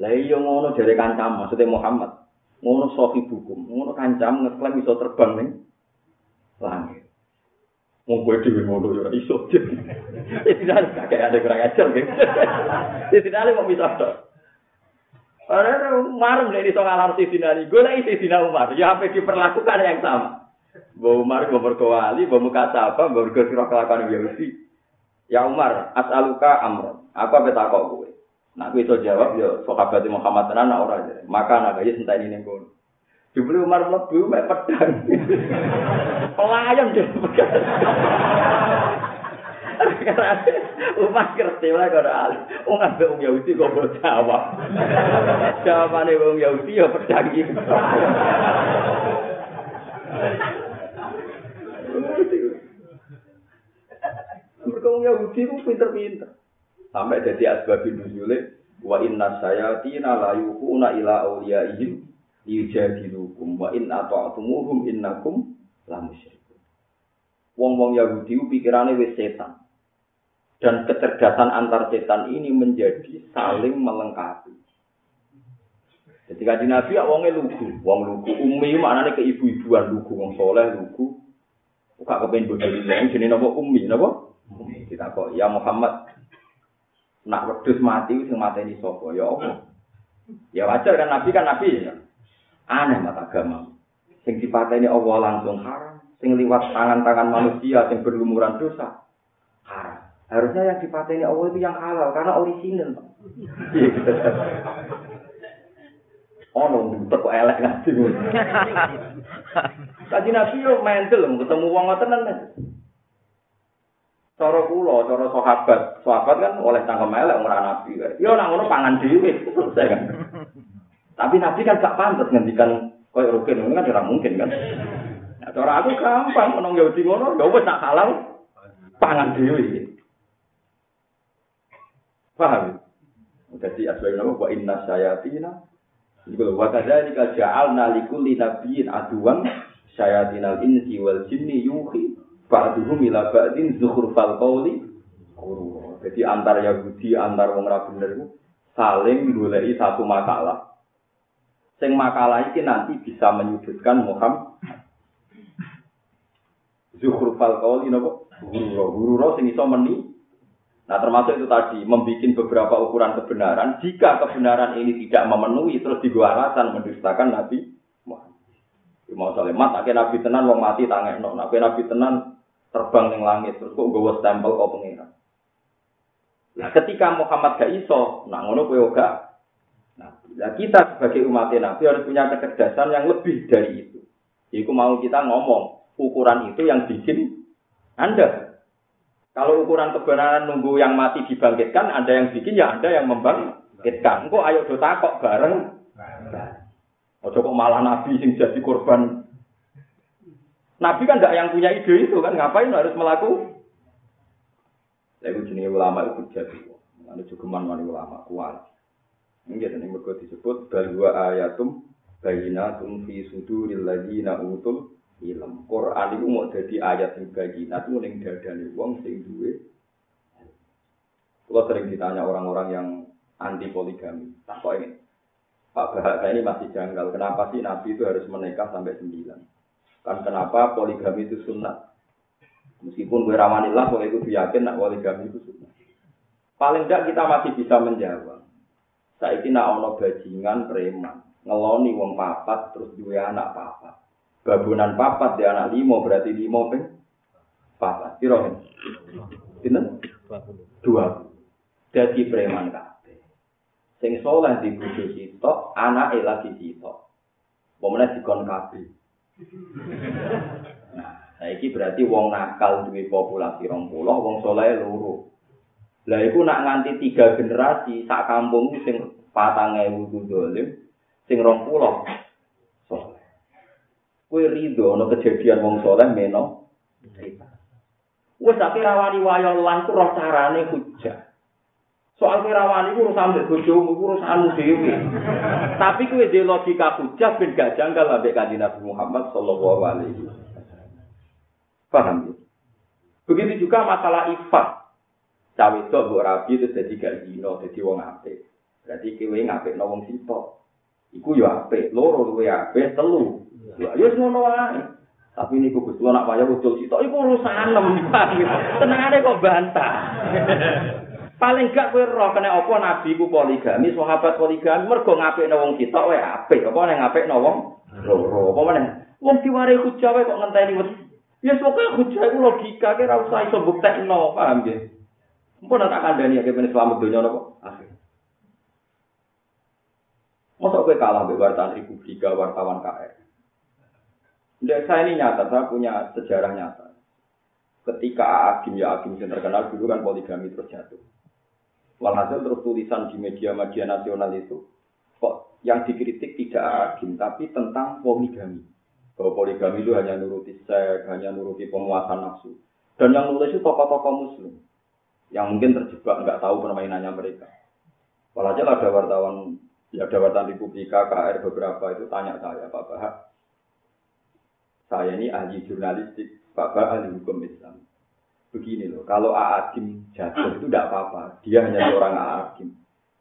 Lah iya ngono jare kancam maksudnya Muhammad. Ngono sofi buku. Ngono kancam ngeklaim iso terbang nih. langit. Wong kowe dhewe ngono ya iso. Tidak ada kayak ada kurang ajar gitu. Tidak ada mau bisa to. Ora marem nek iso ngalar si dinani, golek isi dina Umar, ya apa diperlakukan yang sama. Mbok Umar mbok berkowali, mbok muka sapa, mbok berkira sira kelakuan Yahudi. Ya Umar, as'aluka amr. Aku apa takok kowe? Nak kowe iso jawab ya sahabat Muhammad tenan ora. Maka nak ya senteni ning kono. Dibeli Umar mlebu mek pedang. Pelayan deh. Umat ngerti lah kalau alim. Wong ambek wong Yahudi kok mbok jawab. Jawabane wong Yahudi ya pedang. Mereka wong Yahudi ku pinter-pinter. Sampai jadi asbabin nuzule wa inna sayatina la yuquna ila awliyaihim yujadilukum wa in ata'tumuhum innakum la. Wong-wong Yahudi pikirane wis setan. Dan kecerdasan antar setan ini menjadi saling melengkapi. Jadi kaji Nabi ya wongnya lugu, wong lugu. Umi maknanya ke ibu-ibuan lugu, wong soleh lugu. Buka kepengen bodoh ini, jadi nopo umi, nopo? Kita kok, ya Muhammad, nak wedus mati, sing mati ini sopo, ya Allah. Ya wajar kan Nabi kan Nabi ya. Aneh mata agama. Sing dipateni Allah langsung haram, sing liwat tangan-tangan manusia sing berlumuran dosa haram. Harusnya yang dipateni Allah itu yang halal karena orisinal. Oh, nunggu kok elek ngaji. Kaji Nabi yo mental ketemu wong ngoten tenan. Cara kula, cara sahabat, sahabat kan oleh tangkem elek ora nabi. Yo nang ngono pangan dhewe, kan. Tapi nabi kan gak pantes ngendikan koyo rukin, kan ora mungkin kan. Nah, cara aku gampang menong Yahudi ngono, ya wis tak halal pangan dhewe. Paham? Jadi asbab nama wa inna sayatina Iku wa kadzalika ja'alna likulli nabiyyin aduwan syayatinal insi wal jinni yuhi ba'duhum ila ba'din zukhrufal qawli Jadi antar Yahudi antar wong ra bener iku saling goleki satu makalah. Sing makalah iki nanti bisa menyudutkan Muhammad. Zukhrufal qawli napa? Guru, guru sing iso meni Nah termasuk itu tadi, membuat beberapa ukuran kebenaran. Jika kebenaran ini tidak memenuhi, terus digo alasan mendustakan Nabi. Mau salemat, tak Nabi tenan, wong mati tangan no. Nabi tenan, terbang ning langit, terus kok gue stempel kau pengiran. Nah ketika Muhammad gak iso, nah ngono kowe gak. Nah, kita sebagai umat Nabi harus punya kecerdasan yang lebih dari itu. Iku mau kita ngomong, ukuran itu yang bikin Anda kalau ukuran kebenaran nunggu yang mati dibangkitkan, ada yang bikin ya ada yang membangkitkan. Kok ayo do takok bareng. Ojo kok malah nabi sing jadi korban. Nabi kan tidak yang punya ide itu kan, ngapain harus melakukan? Lalu jenis ulama itu jadi, ada juga mana ulama kuat. Ini jadi yang disebut bahwa ayatum bayinatum fi suduril ladina utul ilm. Quran itu mau jadi ayat yang bayinat itu ning dadane wong sing duwe. Kalau sering ditanya orang-orang yang anti poligami, tak kok ini. Pak Bahasa ini masih janggal. Kenapa sih Nabi itu harus menikah sampai sembilan? Kan kenapa poligami itu sunnah? Meskipun gue ramanillah, gue itu yakin nak poligami itu sunnah. Paling tidak kita masih bisa menjawab. Saya ini nak ono bajingan preman, ngeloni wong papat terus dua anak papat. Babunan papat di anak limo berarti limo peng papat. Kira Pinten? Dua. Jadi preman kabeh. Sing soleh di bojo sitok, anake lagi sitok. Pomene dikon kabeh. Nah, saiki berarti wong nakal duwe populasi 20, wong soleh loro. Lah iku nak nganti tiga generasi sak kampung sing 4000 dolim, sing 20 Kue ridho no kejadian wong soleh meno. Wes tak rawani wayo lan ku roh carane hujah. Soal rawani ku urusan mbek bojomu ku urusanmu dhewe. Tapi kue de logika hujah ben gak janggal ambek Kanjeng Nabi Muhammad sallallahu alaihi wasallam. Paham ya? Begitu juga masalah ifat. Cawe itu mbok rabi itu jadi gak dino, jadi wong apik. Berarti kowe ngapik wong sitok. Iku yo apik, loro luwe apik, telu. Ya wis ngono wae. Tapi ini gue Gusti nak wayah ucul sitok iku urusan nem. Tenangane kok bantah. Paling gak kowe roh kena apa nabi ku poligami, sahabat poligami mergo ngapikno wong sitok wae apik. Apa nek ngapikno wong loro. Apa meneh? Wong diware hujah wae kok ngenteni wedi. Ya pokoke hujah iku logika ke ora usah iso buktekno, paham nggih? Mpun tak kandhani ya kene selamat donya napa? Akhir. Masa kowe kalah mbek wartawan Republika, wartawan KR. Tidak, saya ini nyata, saya punya sejarah nyata. ketika Agim ya Agim yang terkenal dulu kan poligami terus jatuh. Walhasil terus tulisan di media-media nasional itu kok yang dikritik tidak Agim tapi tentang poligami. Bahwa poligami itu hanya nuruti seks, hanya nuruti penguasaan nafsu. Dan yang nulis itu tokoh-tokoh muslim yang mungkin terjebak nggak tahu permainannya mereka. Walhasil ada wartawan ya ada wartawan Republika KR beberapa itu tanya saya Pak Bahak, saya ini ahli jurnalistik, Pak Bahak ahli hukum Islam. Begini loh, kalau Aadim jatuh itu tidak apa-apa, dia hanya seorang Aadim.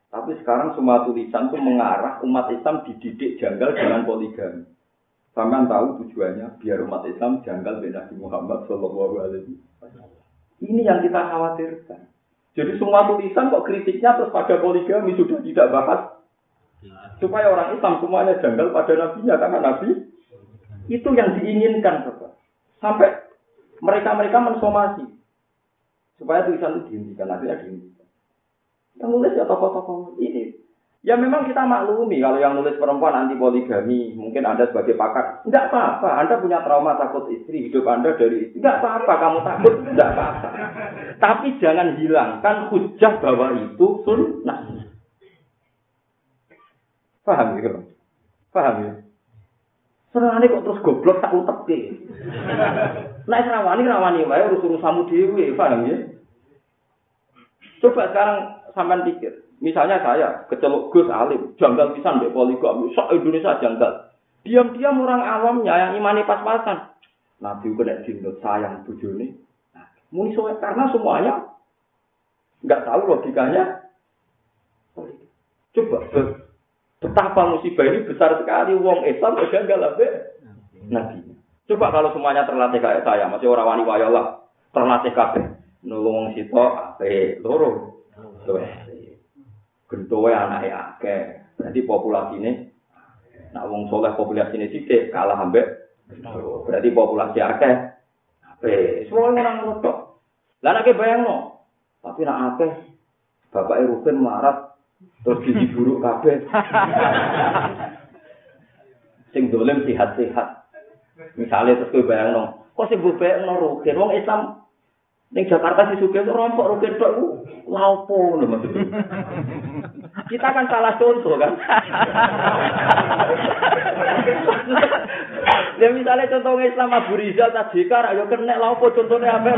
Tapi sekarang semua tulisan itu mengarah umat Islam dididik janggal dengan poligami. Sampai tahu tujuannya biar umat Islam janggal dengan Nabi Muhammad Shallallahu Alaihi Wasallam. Ini yang kita khawatirkan. Jadi semua tulisan kok kritiknya terus pada poligami sudah tidak bahas. Supaya orang Islam semuanya janggal pada nabinya karena nabi itu yang diinginkan Sampai mereka-mereka mensomasi supaya tulisan itu dihentikan, akhirnya dihentikan. Yang nulis ya tokoh-tokoh ini Ya memang kita maklumi kalau yang nulis perempuan anti poligami, mungkin Anda sebagai pakar, tidak apa-apa. Anda punya trauma takut istri, hidup Anda dari istri. Tidak apa-apa, kamu takut, tidak apa-apa. Tapi jangan hilangkan hujah bahwa itu sunnah. Paham ya? Paham ya? Senangane kok terus goblok tak utek Nek rawani rawani wae urus urusanmu dhewe, paham ya? Coba sekarang sampean pikir, Misalnya saya keceluk Gus Alim, janggal pisan mbek poligami, sok Indonesia janggal. Diam-diam orang awamnya yang imani pas-pasan. Nabi kena jindut sayang bujuni. Nah, muni karena semuanya nggak tahu logikanya. Coba betapa musibah ini besar sekali. Wong Islam janggal ambek Nabi. Coba kalau semuanya terlatih kayak saya, masih orang wani wayalah, terlatih kabeh. Nulung sitok ape loro. Tuh. gentowe anake akeh. Berarti populasi ini, nak wong soleh populasi ini sithik kalah ambek berarti populasi akeh. Ape, semua orang ngotot. Lah nek bayangno, tapi nak akeh bapake rugen marat terus gigi buruk kabeh. sing dolen sehat-sehat. Misalnya terus kowe bayangno, kok sing mbok bayangno rugen wong Islam Ning Jakarta si Sugih rompok rugen tok ku laopo ngono Kita kan salah contoh kan. Ya misalnya contoh Islam Abu Rizal tadi kan ayo kena laopo contohnya apa?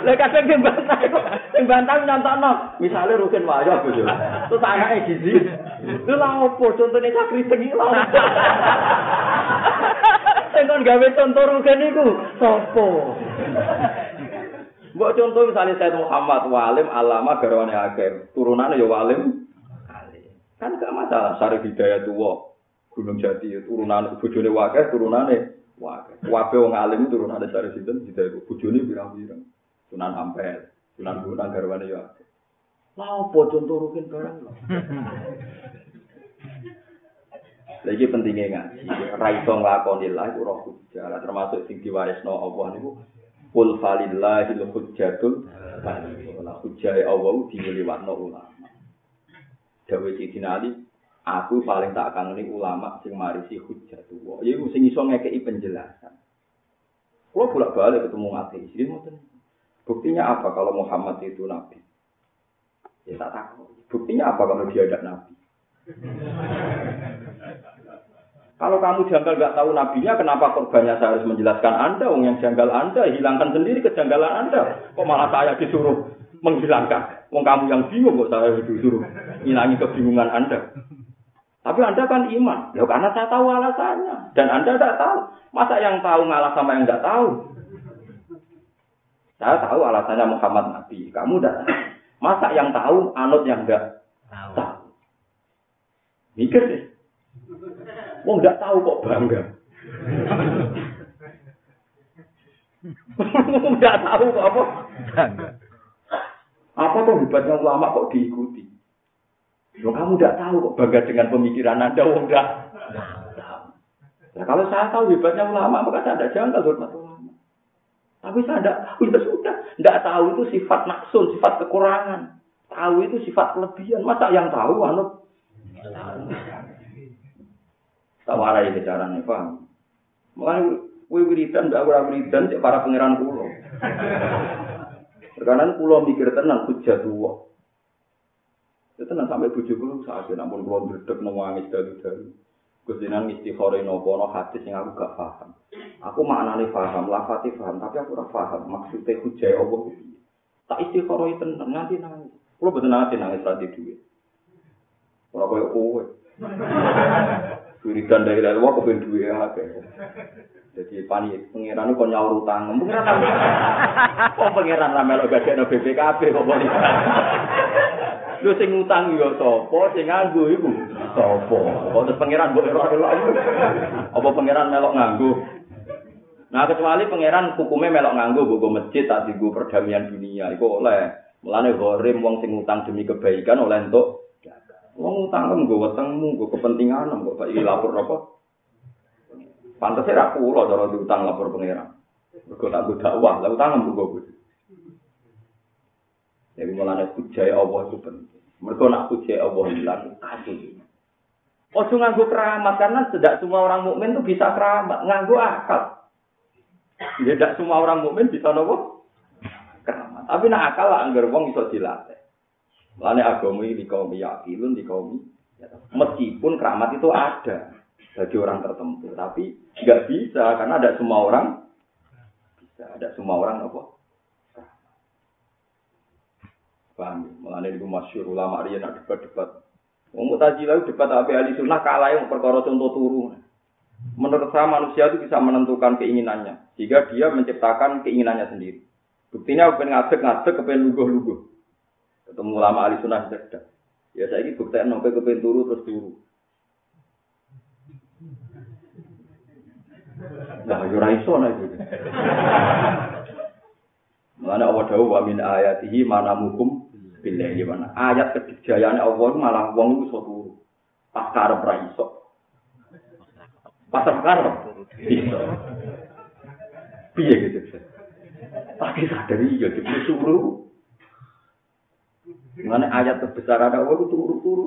Lah kadang yang bantah kok yang bantah nyontokno. Misalnya rugen aku yo. Terus anake gizi. Lu laopo contohnya sakri tengi laopo. Sing kon gawe contoh rugen iku sapa? Mbok contoh misalnya saya Muhammad walim alama garwane akeh, turunane ya walim Kan gak masalah Syarif Hidayat tua Gunung Jati turunan bojone wakeh turunane wakeh. Wabe wong alim turunane Syarif Hidayat bojone pirang-pirang. Sunan Ampel, Sunan Gunung garwane ya akeh. Lah opo contoh rukin barang Lagi pentingnya ngaji, raiso nglakoni lah itu roh hujjah, termasuk sing diwarisno Allah niku Kul falillahil hujjatul Nah hujjah Allah diliwatno ulama. Dawe Sidina Ali, aku paling tak kangeni ulama sing marisi hujjah tuwa. Ya sing iso ngekeki penjelasan. Kalau bolak-balik ketemu ateis, ini Buktinya apa kalau Muhammad itu nabi? Ya tak tahu. Buktinya apa kalau dia ada nabi? Kalau kamu janggal nggak tahu nabinya, kenapa korbannya saya harus menjelaskan Anda? Wong yang janggal Anda, hilangkan sendiri kejanggalan Anda. Kok malah saya disuruh menghilangkan? Wong kamu yang bingung kok saya disuruh hilangi kebingungan Anda. Tapi Anda kan iman. Ya karena saya tahu alasannya. Dan Anda tidak tahu. Masa yang tahu ngalah sama yang nggak tahu? Saya tahu alasannya Muhammad Nabi. Kamu tidak tahu. Masa yang tahu anut yang nggak tahu? Mikir deh. Wong nggak tahu kok bangga. Nggak tahu kok apa? Bangga. Apa tuh hebatnya ulama kok diikuti? Loh, kamu nggak tahu kok bangga dengan pemikiran Anda, wong nggak Nah, kalau saya tahu hebatnya ulama, maka saya tidak jangan hormat ulama. Tapi saya tidak tahu, ya sudah. Tidak tahu itu sifat naksun, sifat kekurangan. Tahu itu sifat kelebihan. Masa yang tahu, anut? Tak warai ke carane, paham? Mulai kowe wiridan ndak ora wiridan cek para pangeran kula. Karena pulau mikir tenang hujat tua. Ya tenang sampai bujuk lu saat namun pulau berdek nangis dari dari. Kusinan istighore nopo no hadis yang aku gak paham. Aku maknane paham, lafati paham, tapi aku ora paham maksudnya hujai Allah itu. Tak istighore tenang nanti nangis. Pulau betul nanti nangis tadi duit. Ora koyo kowe. Wiridan dari luar kepen duwe akeh. Jadi pani pangeran kok nyaur utang. Pangeran kok pangeran ra melok gagekno BPKB kok boleh. Lu sing utang yo sapa, sing nganggo iku sapa? Kok terus pangeran mbok ora elok. Apa pangeran melok nganggo? Nah kecuali pangeran hukumnya melok nganggo bogo masjid tak digo perdamaian dunia iku oleh. Mulane gorim wong sing utang demi kebaikan oleh entuk Wong utang kan gue wetengmu, gue kepentingan, gue pak lapor apa? Pantasnya aku loh cara diutang lapor pangeran. Gue tak gue dakwah, lah utang gue gue. Jadi mulanya kujai Allah itu penting. Mereka nak kujai Allah hilang, kasih. Ojo nganggo keramat karena tidak semua orang mukmin itu bisa keramat, nganggo akal. Ya tidak semua orang mukmin bisa nopo keramat. Tapi nak akal lah anggar wong iso dilatih. Lane agama ini kaum yakilun di kaum meskipun keramat itu ada bagi orang tertentu, tapi nggak bisa karena ada semua orang bisa ada semua orang apa? Paham? Ya? Mulane itu masyur ulama dia nak debat-debat. Wong mutazilah debat apa ahli sunnah kalah yang perkara contoh turu. Menurut saya manusia itu bisa menentukan keinginannya, jika dia menciptakan keinginannya sendiri. Buktinya kepengen ngadeg-ngadeg, kepengen luguh-luguh. Ketemu ulama ahli sunnah cerdas. Ya saya ini bukti sampai ke turu terus turu. Nah, yura ya iso nah itu. Mana Allah tahu wa min ayatihi mana mukum billah gimana? Ayat kejayaan Allah malah wong iso turu. Pas karep ra iso. Pas karep iso. Piye gitu. Tapi sadari ya disuruh Mana ayat terbesar ada itu turu-turu.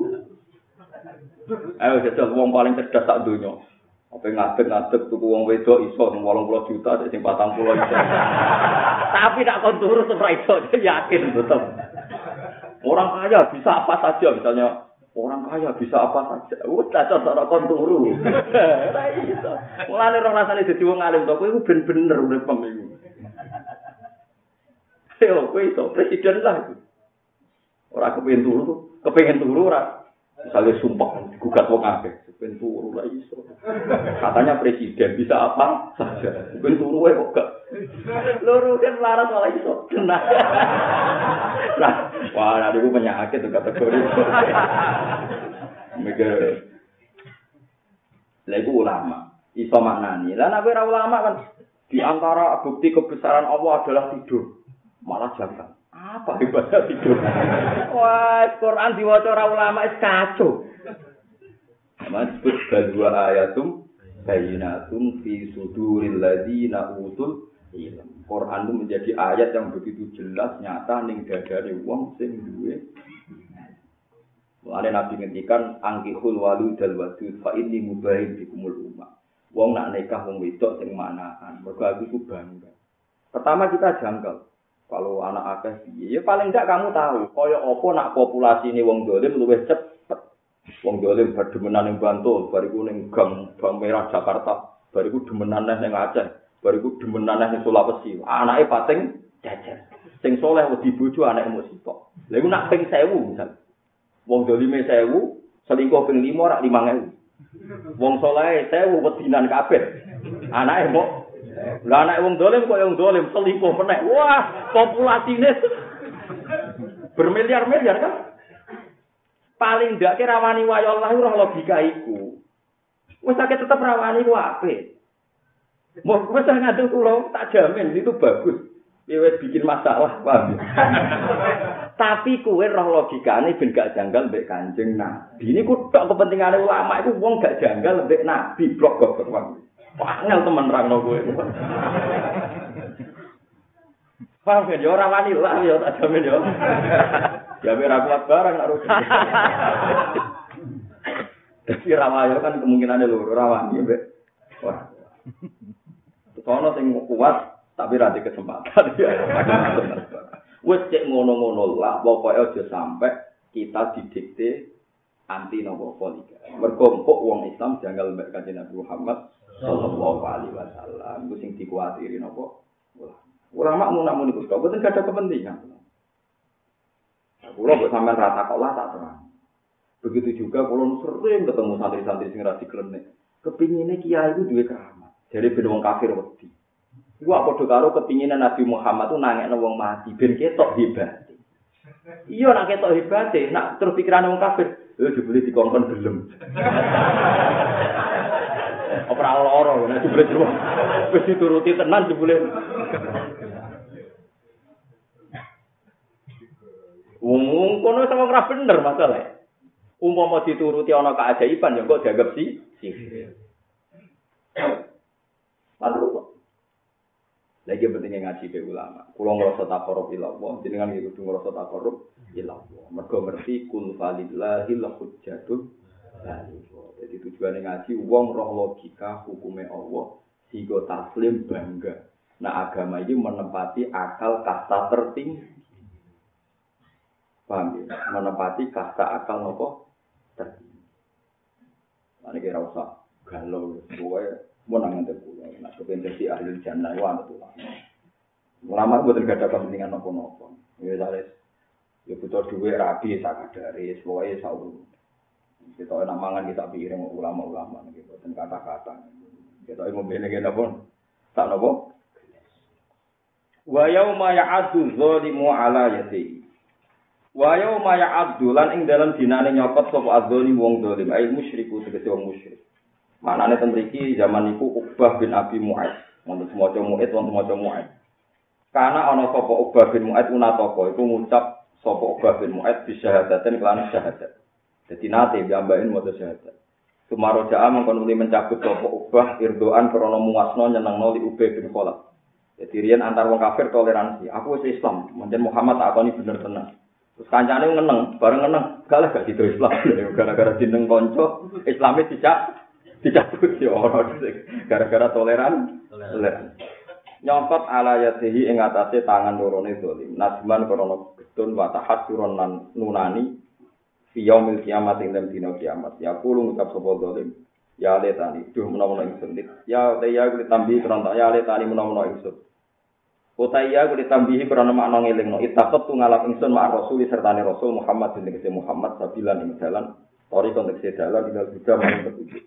Ayo jajal wong paling cerdas tak dunia. Apa ngadeg-ngadeg tuku wong wedok iso 80 juta sing 40 iso. Tapi tak kon turu ora iso yakin betul. Orang kaya bisa apa saja misalnya orang kaya bisa apa saja. Kon turu. Ora iso. Mulane ora rasane dadi wong alim to kowe iku ben-bener urip pemilu. Yo kowe iso presiden lah itu. Ora kepengen turu, kepengen turu ora. Misalnya sumpah gugat wong akeh, kepengen turu lah iso. Katanya presiden bisa apa saja. Kepengen turu wae kok gak. Loro kan larat malah iso. Tenang. Nah, wah ada iku penyakit tuh kategori. Mikir. Lah iku ulama. Iso maknani. Lah nek ora ulama kan di antara bukti kebesaran Allah adalah tidur. Malah jangan. Apa ibadah tidur? Wah, Quran diwaca ora ulama is kacau. Masbut badwa ayatum bayinatum fi suduril ladina utul ilm. Quran itu menjadi ayat yang begitu jelas nyata ning dadane wong sing duwe Mulane Nabi ngendikan angkihul walu dal wadud fa inni mubahin bikumul umat. Wong nak nikah wong wedok sing manakan. Mergo aku ku bangga. Pertama kita janggal. Kalau anak akeh piye? Ya paling enggak kamu tahu, kaya apa nak populasi ini wong dolim luwih cepet. Wong dolim berdemenan ning Bantul, bariku ning Gang Bang Merah Jakarta, bariku demenan ning Aceh, bariku demenan ning Sulawesi. Anake pating jajar. Sing soleh wedi bojo anake mung sitok. Lha iku nak ping 1000 misal. Wong dolime 1000, selingkuh ping 5 rak 5000. Wong soleh 1000 wedinan kabeh. Anake mung Lah anak wong dolim kok yang dolim selingkuh meneh. Wah, populasine bermiliar-miliar kan? Paling ndak kira rawani wayo Allah roh logika iku. Wis sakit tetep rawani ku apik. Mau wis ngadu kula tak jamin itu bagus. Dia bikin masalah, paham Tapi kue roh logikane ben gak janggal mbek Kanjeng Nabi. Ini tok kepentingane ulama itu wong gak janggal mbek Nabi blok kok Pangel teman rangno kowe. Paham ya, ora wani lah ya tak jamin ya. Ya ora kuat barang nak rugi. Tapi rawayo kan kemungkinannya lho, ora wani mbek. Wah. Sono sing kuat Tapi nanti kesempatan ya. Wes cek ngono-ngono lah, pokoknya aja sampai kita didikte anti nopo poligami. Mergo wong Islam mbek kanjeng Nabi Muhammad sallallahu alaihi wasallam. Iku sing dikuatiri nopo ulama. Mun namun iku kok boten ada kepentingan. Kulo kok sampean rata kok lah tak terang. Begitu juga kulo sering ketemu santri-santri sing ra diklenek. Kepingine kiai itu duwe keramat. Jadi ben wong kafir wedi. Gua padha karo kepinginan Nabi Muhammad tuh nangekno wong mati ben ketok hebat. Iya nak ketok hebat, nak terus pikiran wong kafir, lho dibeli dikongkon gelem. Ora lara, nek dibeli terus. Wis dituruti tenan dibeli. Wong kono sama ora bener masalah. Umpama dituruti ana keajaiban ya kok dianggap sihir. Lalu lagi pentingnya ngaji ke ulama. Kulo ngerasa tak korup ilallah, jenengan gitu ngerasa tak korup ilallah. Mereka ngerti kun falillahi lahud jatuh. Jadi tujuannya ngaji, uang roh logika hukumnya Allah, sigo taslim bangga. Nah agama ini menempati akal kasta tertinggi. Paham ya? Menempati kasta akal nopo tertinggi. Ini kira usah galau, pokoknya mau nangan terpulau. Nah kepentingan dadi ahli jannah itu anak tuh. Ulama gue tidak ada kepentingan nopo-nopo. Ya saya ya butuh duit rapi sakadari, pokoknya sahur. Kita enak mangan kita pikirin ulama-ulama gitu dan kata-kata. Kita mau beli kita pun tak nopo. Wa yauma ya'addu zalimu ala yati. Wa yauma ya'addu lan ing dalam dinane nyokot sapa adzzalim wong zalim ai musyriku tegese wong musyrik. Manane ten mriki zaman niku Uqbah bin Abi Mu'ad. Wonten semoco Mu'ad wonten semoco Mu'ad. Karena ana sapa Uqbah bin Mu'ad unatoko iku ngucap sapa Uqbah bin Mu'ad bi syahadatin kelan syahadat. Jadi nate diambain mau syahadat. Sumaro ja'a mengkon uli mencabut sapa Uqbah irdoan krana muasno nyenengno li Ubay bin Khalaf. Jadi riyen antar wong kafir toleransi. Aku wis Islam, menjen Muhammad tak akoni bener tenan. Terus kancane ngeneng, bareng ngeneng, gak gak gitu Islam. Gara-gara jeneng kanca Islame tidak dicabut ya ora gara-gara toleran toleran nyongkot ala yatihi ing atase tangan lorone dolim nasman krana getun wa lan nunani fi yaumil kiamat ing dalem dina kiamat ya kulo ngucap sapa dolim ya letani duh menawa ingsun ya te ya kuwi tambi krana ya letani menawa ingsun Utai ya kuwi tambihi krana makna ngelingno tu ngalap ingsun mak rasul sertane rasul Muhammad bin Muhammad sabilan ing dalan Tori konteks dalan tinggal juga maring petunjuk.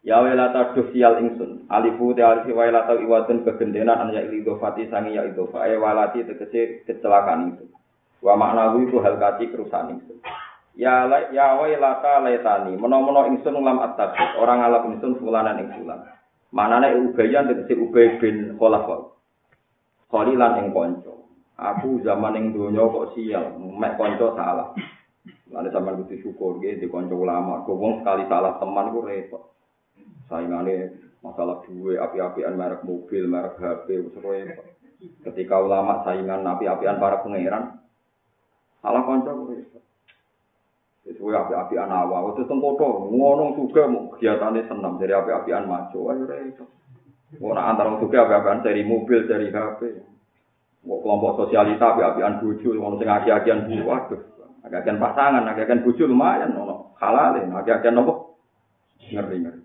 Ya welata duh sial ingsun. Alifu te alifi welata iwatun kegendenan an ya ilidofati sangi ya idofa. E walati tegese kecelakaan itu. Wa maknawi itu hal kati kerusakan ingsun. Ya ya welata letani. Menomono ingsun ulam at Orang ngalap ingsun fulanan ing fulan. Manane ubayan tegese ubay bin kholafol. Kholilan ing konco. Aku zaman ing donya kok sial. Mek konco salah. Lalu sama kudu syukur gitu, di konco ulama. Kau sekali salah teman gue repot. saingane masalah duwe api-apian merek mobil, merek HP, sesuai. Ketika ulama saingan api-apian para pangeran, salah kanca kuwi. Sesuai api-apian awal, itu tengkoto, ngono juga mau kegiatannya senam dari api-apian maju, ayo itu. Mau antara juga api-apian dari mobil, dari HP. Mau kelompok sosialita api-apian buju, mau sing aki-akian buju, waduh. Aki-akian pasangan, aki-akian buju lumayan, ono halalin, aki-akian nopo. Ngeri-ngeri.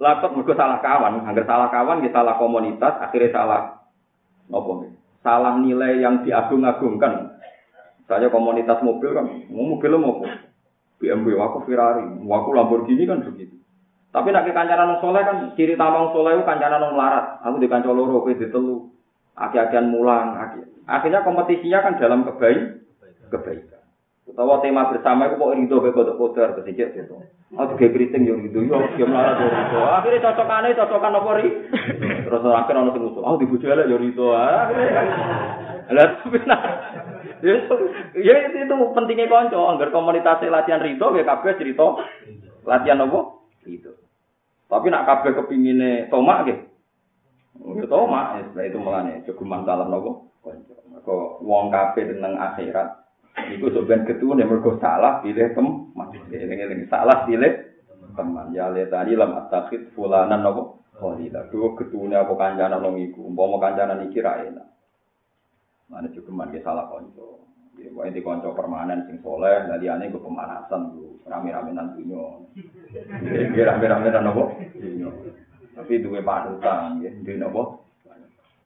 Lapot mergo salah kawan, hampir salah kawan, kita salah komunitas, akhirnya salah apa Salah nilai yang diagung-agungkan. Saya komunitas mobil kan, mau mobil mau BMW, aku Ferrari, aku Lamborghini kan begitu. Tapi nak kancaran soleh kan ciri tamang soleh itu kancaran melarat. Aku di kancol loro, di telu, aki-akian mulang, aki. Akhirnya kompetisinya kan dalam kebaik, kebaikan. Utawa tema bersama itu kok rindu be kodok kodar kesikit gitu. Oh tiga keriting yo rindu yo yo melarat yo rindu. Akhirnya cocokane cocokan apa ri? Terus akhir ono sing usul. Oh dibujuk elek yo rindu. Lah tapi nah. Ya itu pentingnya konco, agar komunitas latihan rindu ya kabeh cerita latihan apa? Rindu. Tapi nak kabeh kepingine tomak gitu. Ya tomak, ya itu melane cukup masalah nopo. Kok wong kabeh tentang akhirat Iku sebenarnya ketua mergo salah pilih teman. Eling-eling salah pilih teman. Ya lihat tadi lam atakid fulanan nopo khalila. Dua ketune apa kancanan wong iku, umpama kancanan iki ra enak. Mana juga man salah konco. Ya, pokoknya di konco permanen sing soleh, dari aneh gue pemanasan dulu, rame-rame nanti Ya, rame-rame nanti nopo. Tapi dua panutan, ya, di nopo.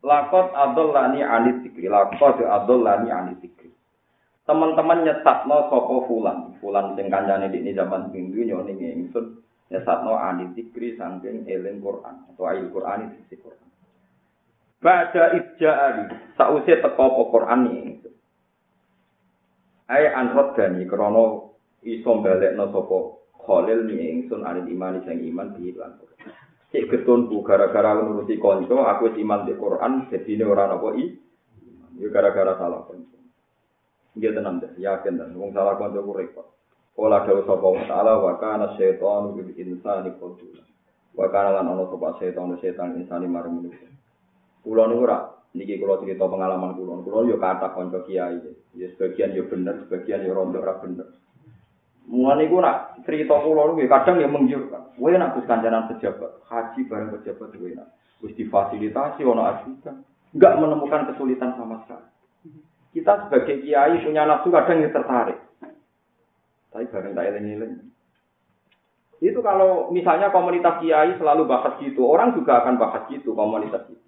Lakot adol lani anit sikri, lakot adol lani anit sikri. Teman-teman nyesat no sopo fulan, fulan sing kancane di ini zaman minggu nyoni ingsun nyesat no anit sikri sangking eling Quran atau ayat Quran itu Quran. Baca ija'ali, sausnya teko Quran ini. Ai anrot gani krono iso balekno sapa Khalil ni ingsun ane iman sing iman di lan. Cek getun bu gara-gara nuruti kanca aku iman di Quran dadi ora napa i. Ya gara-gara salah kanca. Dia tenang deh, yakin dan wong salah kanca ku repot. Ola dawu sapa wa ta'ala wa kana syaitanu bil insani qadula. Wa kana lan ana sapa setan setan insani marang manusia. Kulo niku ora niki kula cerita pengalaman kula. Kula yo kathah kanca kiai. Ya sebagian yo bener, sebagian yo rontok ora bener. Mulane iku nak cerita kula niku kadang yo mengjurkan. Kowe nak kus kancanan pejabat, haji bareng pejabat kowe nak. Wis difasilitasi ono ajudan. Enggak menemukan kesulitan sama sekali. Kita sebagai kiai punya nafsu kadang yang tertarik. Tapi bareng tak eling-eling. Itu kalau misalnya komunitas kiai selalu bahas gitu, orang juga akan bahas gitu komunitas itu.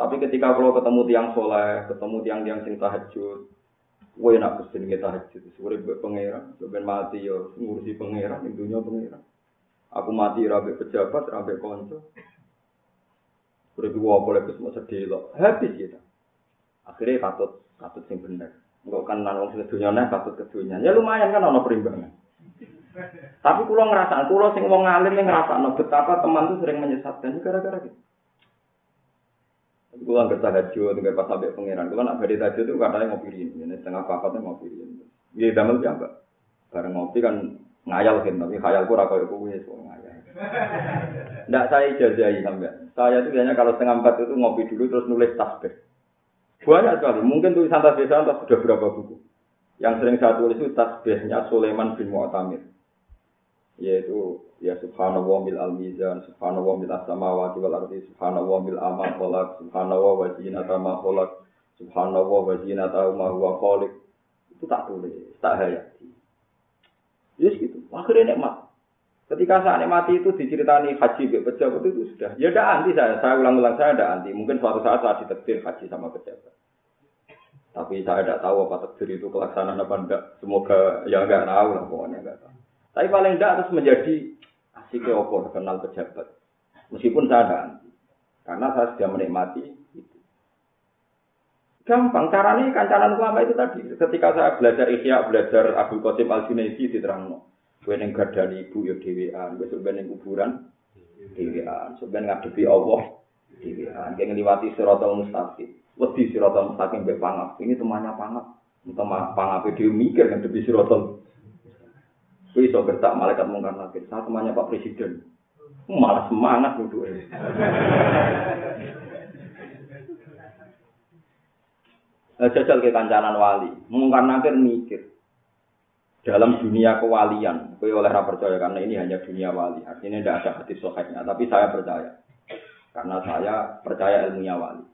Tapi ketika kalau ketemu tiang soleh, ketemu tiang-tiang sing tahajud, gue nak pesen kita tahajud, sore pangeran, ben mati yo ngurusi pangeran, dunia pangeran. Aku mati rabe pejabat, rabe konco. Sore dua boleh kesemu sedih loh, habis kita. Akhirnya katut, katut sing bener. Enggak kan nang wong dunia nih katut ke dunia. Ya lumayan kan ono perimbangan. Tapi kulo ngerasa, kulo sing wong ngalim ngerasa, betapa teman tuh sering menyesatkan gara-gara gitu. Gue nggak tahajud, nggak pas sampai pangeran. Gue nak beri tahajud itu katanya ngopi ini, setengah pakatnya ngopi ini. Iya, damel ya enggak. Bareng ngopi kan ngayal kan, tapi khayalku rako itu so ngayal. Nggak saya ijazahi sampai. Saya itu biasanya kalau setengah empat itu ngopi dulu terus nulis tasbih. Banyak sekali. Mungkin tulisan tasbih saya sudah berapa buku. Yang sering saya tulis itu tasbihnya Sulaiman bin Mu'tamir. Yaitu ya subhanallah bil al mizan subhanallah bil as-samawati wal ardi subhanallah bil amal khalaq subhanallah wa zinata ma khalaq subhanallah wa zinata ma huwa itu tak tulis tak hayati. Yes gitu. Akhirnya nikmat. Ketika saya nikmati itu diceritani haji be pejabat itu sudah. Ya ada anti saya. Saya ulang-ulang saya ada anti. Mungkin suatu saat saya ditekdir haji sama pejabat. Tapi saya tidak tahu apa takdir itu kelaksanaan apa enggak semoga ya enggak tahu lah pokoknya enggak tahu tapi paling enggak harus menjadi asik opo kenal pejabat. Meskipun saya ada anti. Karena saya sudah menikmati itu. Gampang, caranya kancanan ulama itu tadi. Ketika saya belajar Ihya, belajar Abu Qasim Al-Junaidi di Terangno. Gue neng gardani ibu ya dewean, besok ben neng kuburan dewean, sebenarnya ngadepi Allah dewean, kayak ngeliwati siratal mustaqim. Wedi siratal mustaqim be pangap. Ini temannya pangap. Teman pangap dia mikir ngadepi siratal Kowe iso gertak malaikat mungkar nakir. Saya temannya Pak Presiden. Malah semangat duduk. Jajal ke kancanan wali. Mungkar nakir mikir. Dalam dunia kewalian, kowe oleh percaya karena ini hanya dunia wali. Artinya tidak ada hadis sahihnya, tapi saya percaya. Karena saya percaya ilmunya wali.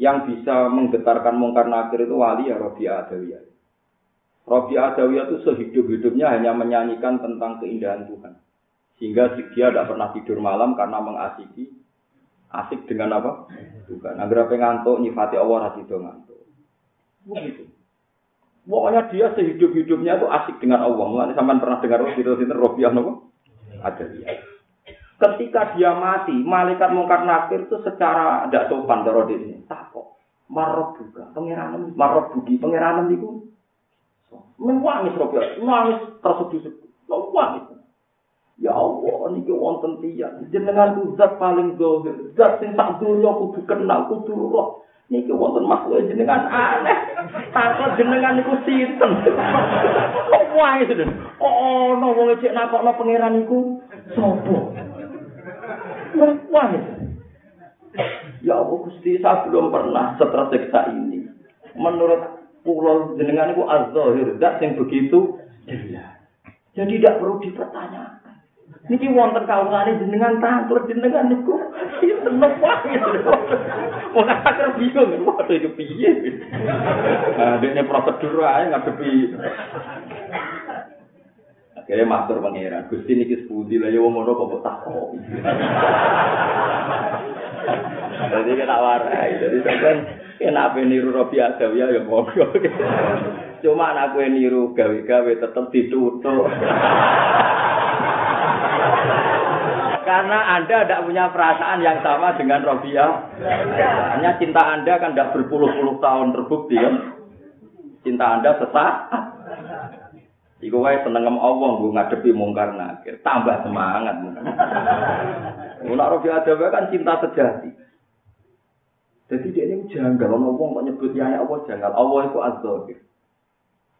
Yang bisa menggetarkan mungkar nakir itu wali ya Robi Adawiyah. Robi Adawiyah itu sehidup-hidupnya hanya menyanyikan tentang keindahan Tuhan. Sehingga dia tidak pernah tidur malam karena mengasiki asik dengan apa? Tuhan. Agar apa ngantuk nyifati Allah hati itu ngantuk. Begitu. Pokoknya dia sehidup-hidupnya itu asik dengan Allah. Mulai sampai pernah dengar itu Robi Adawiyah. Ketika dia mati, malaikat mungkar nakir itu secara tidak sopan dari ini. Tak kok. Marok juga. Pengiranan, marok bugi. Pengiranan itu Nangis Robi, nangis tersedih-sedih. Nangis. Ya Allah, niki wonten tiyang jenengan zat paling zahir, zat sing tak dunya kudu kenal, kudu roh. Niki wonten makhluk jenengan aneh. Takut jenengan niku sinten? Kok sedhen. Kok ana wong cek nakokno pangeran niku sapa? Wae. Ya Allah Gusti, saya belum pernah setersiksa ini. Menurut pulau jenengan itu az-zahir, zat yang begitu jelas. Jadi tidak perlu dipertanyakan. Niki wonten kawulane jenengan tanglet jenengan niku seneng wae. Wong akeh bingung wae iki piye. Nah, dene prosedur ae ngadepi Akhirnya matur pangeran, Gusti niki sepundi lah ya ngono kok tak kok. Jadi kita warai, jadi sampean kenapa niru Robi Adawiyah ya monggo. Cuma anak gue niru gawe-gawe tetep ditutup. Karena Anda tidak punya perasaan yang sama dengan Robia. Hanya cinta Anda kan tidak berpuluh-puluh tahun terbukti kan. Cinta Anda sesat. Iku wae seneng Allah gue ngadepi mungkar nakir, tambah semangat. Nek Robia ada kan cinta sejati. Jadi dia ini janggal, orang ngomong kok nyebut ya Allah janggal. Allah itu az-zahir.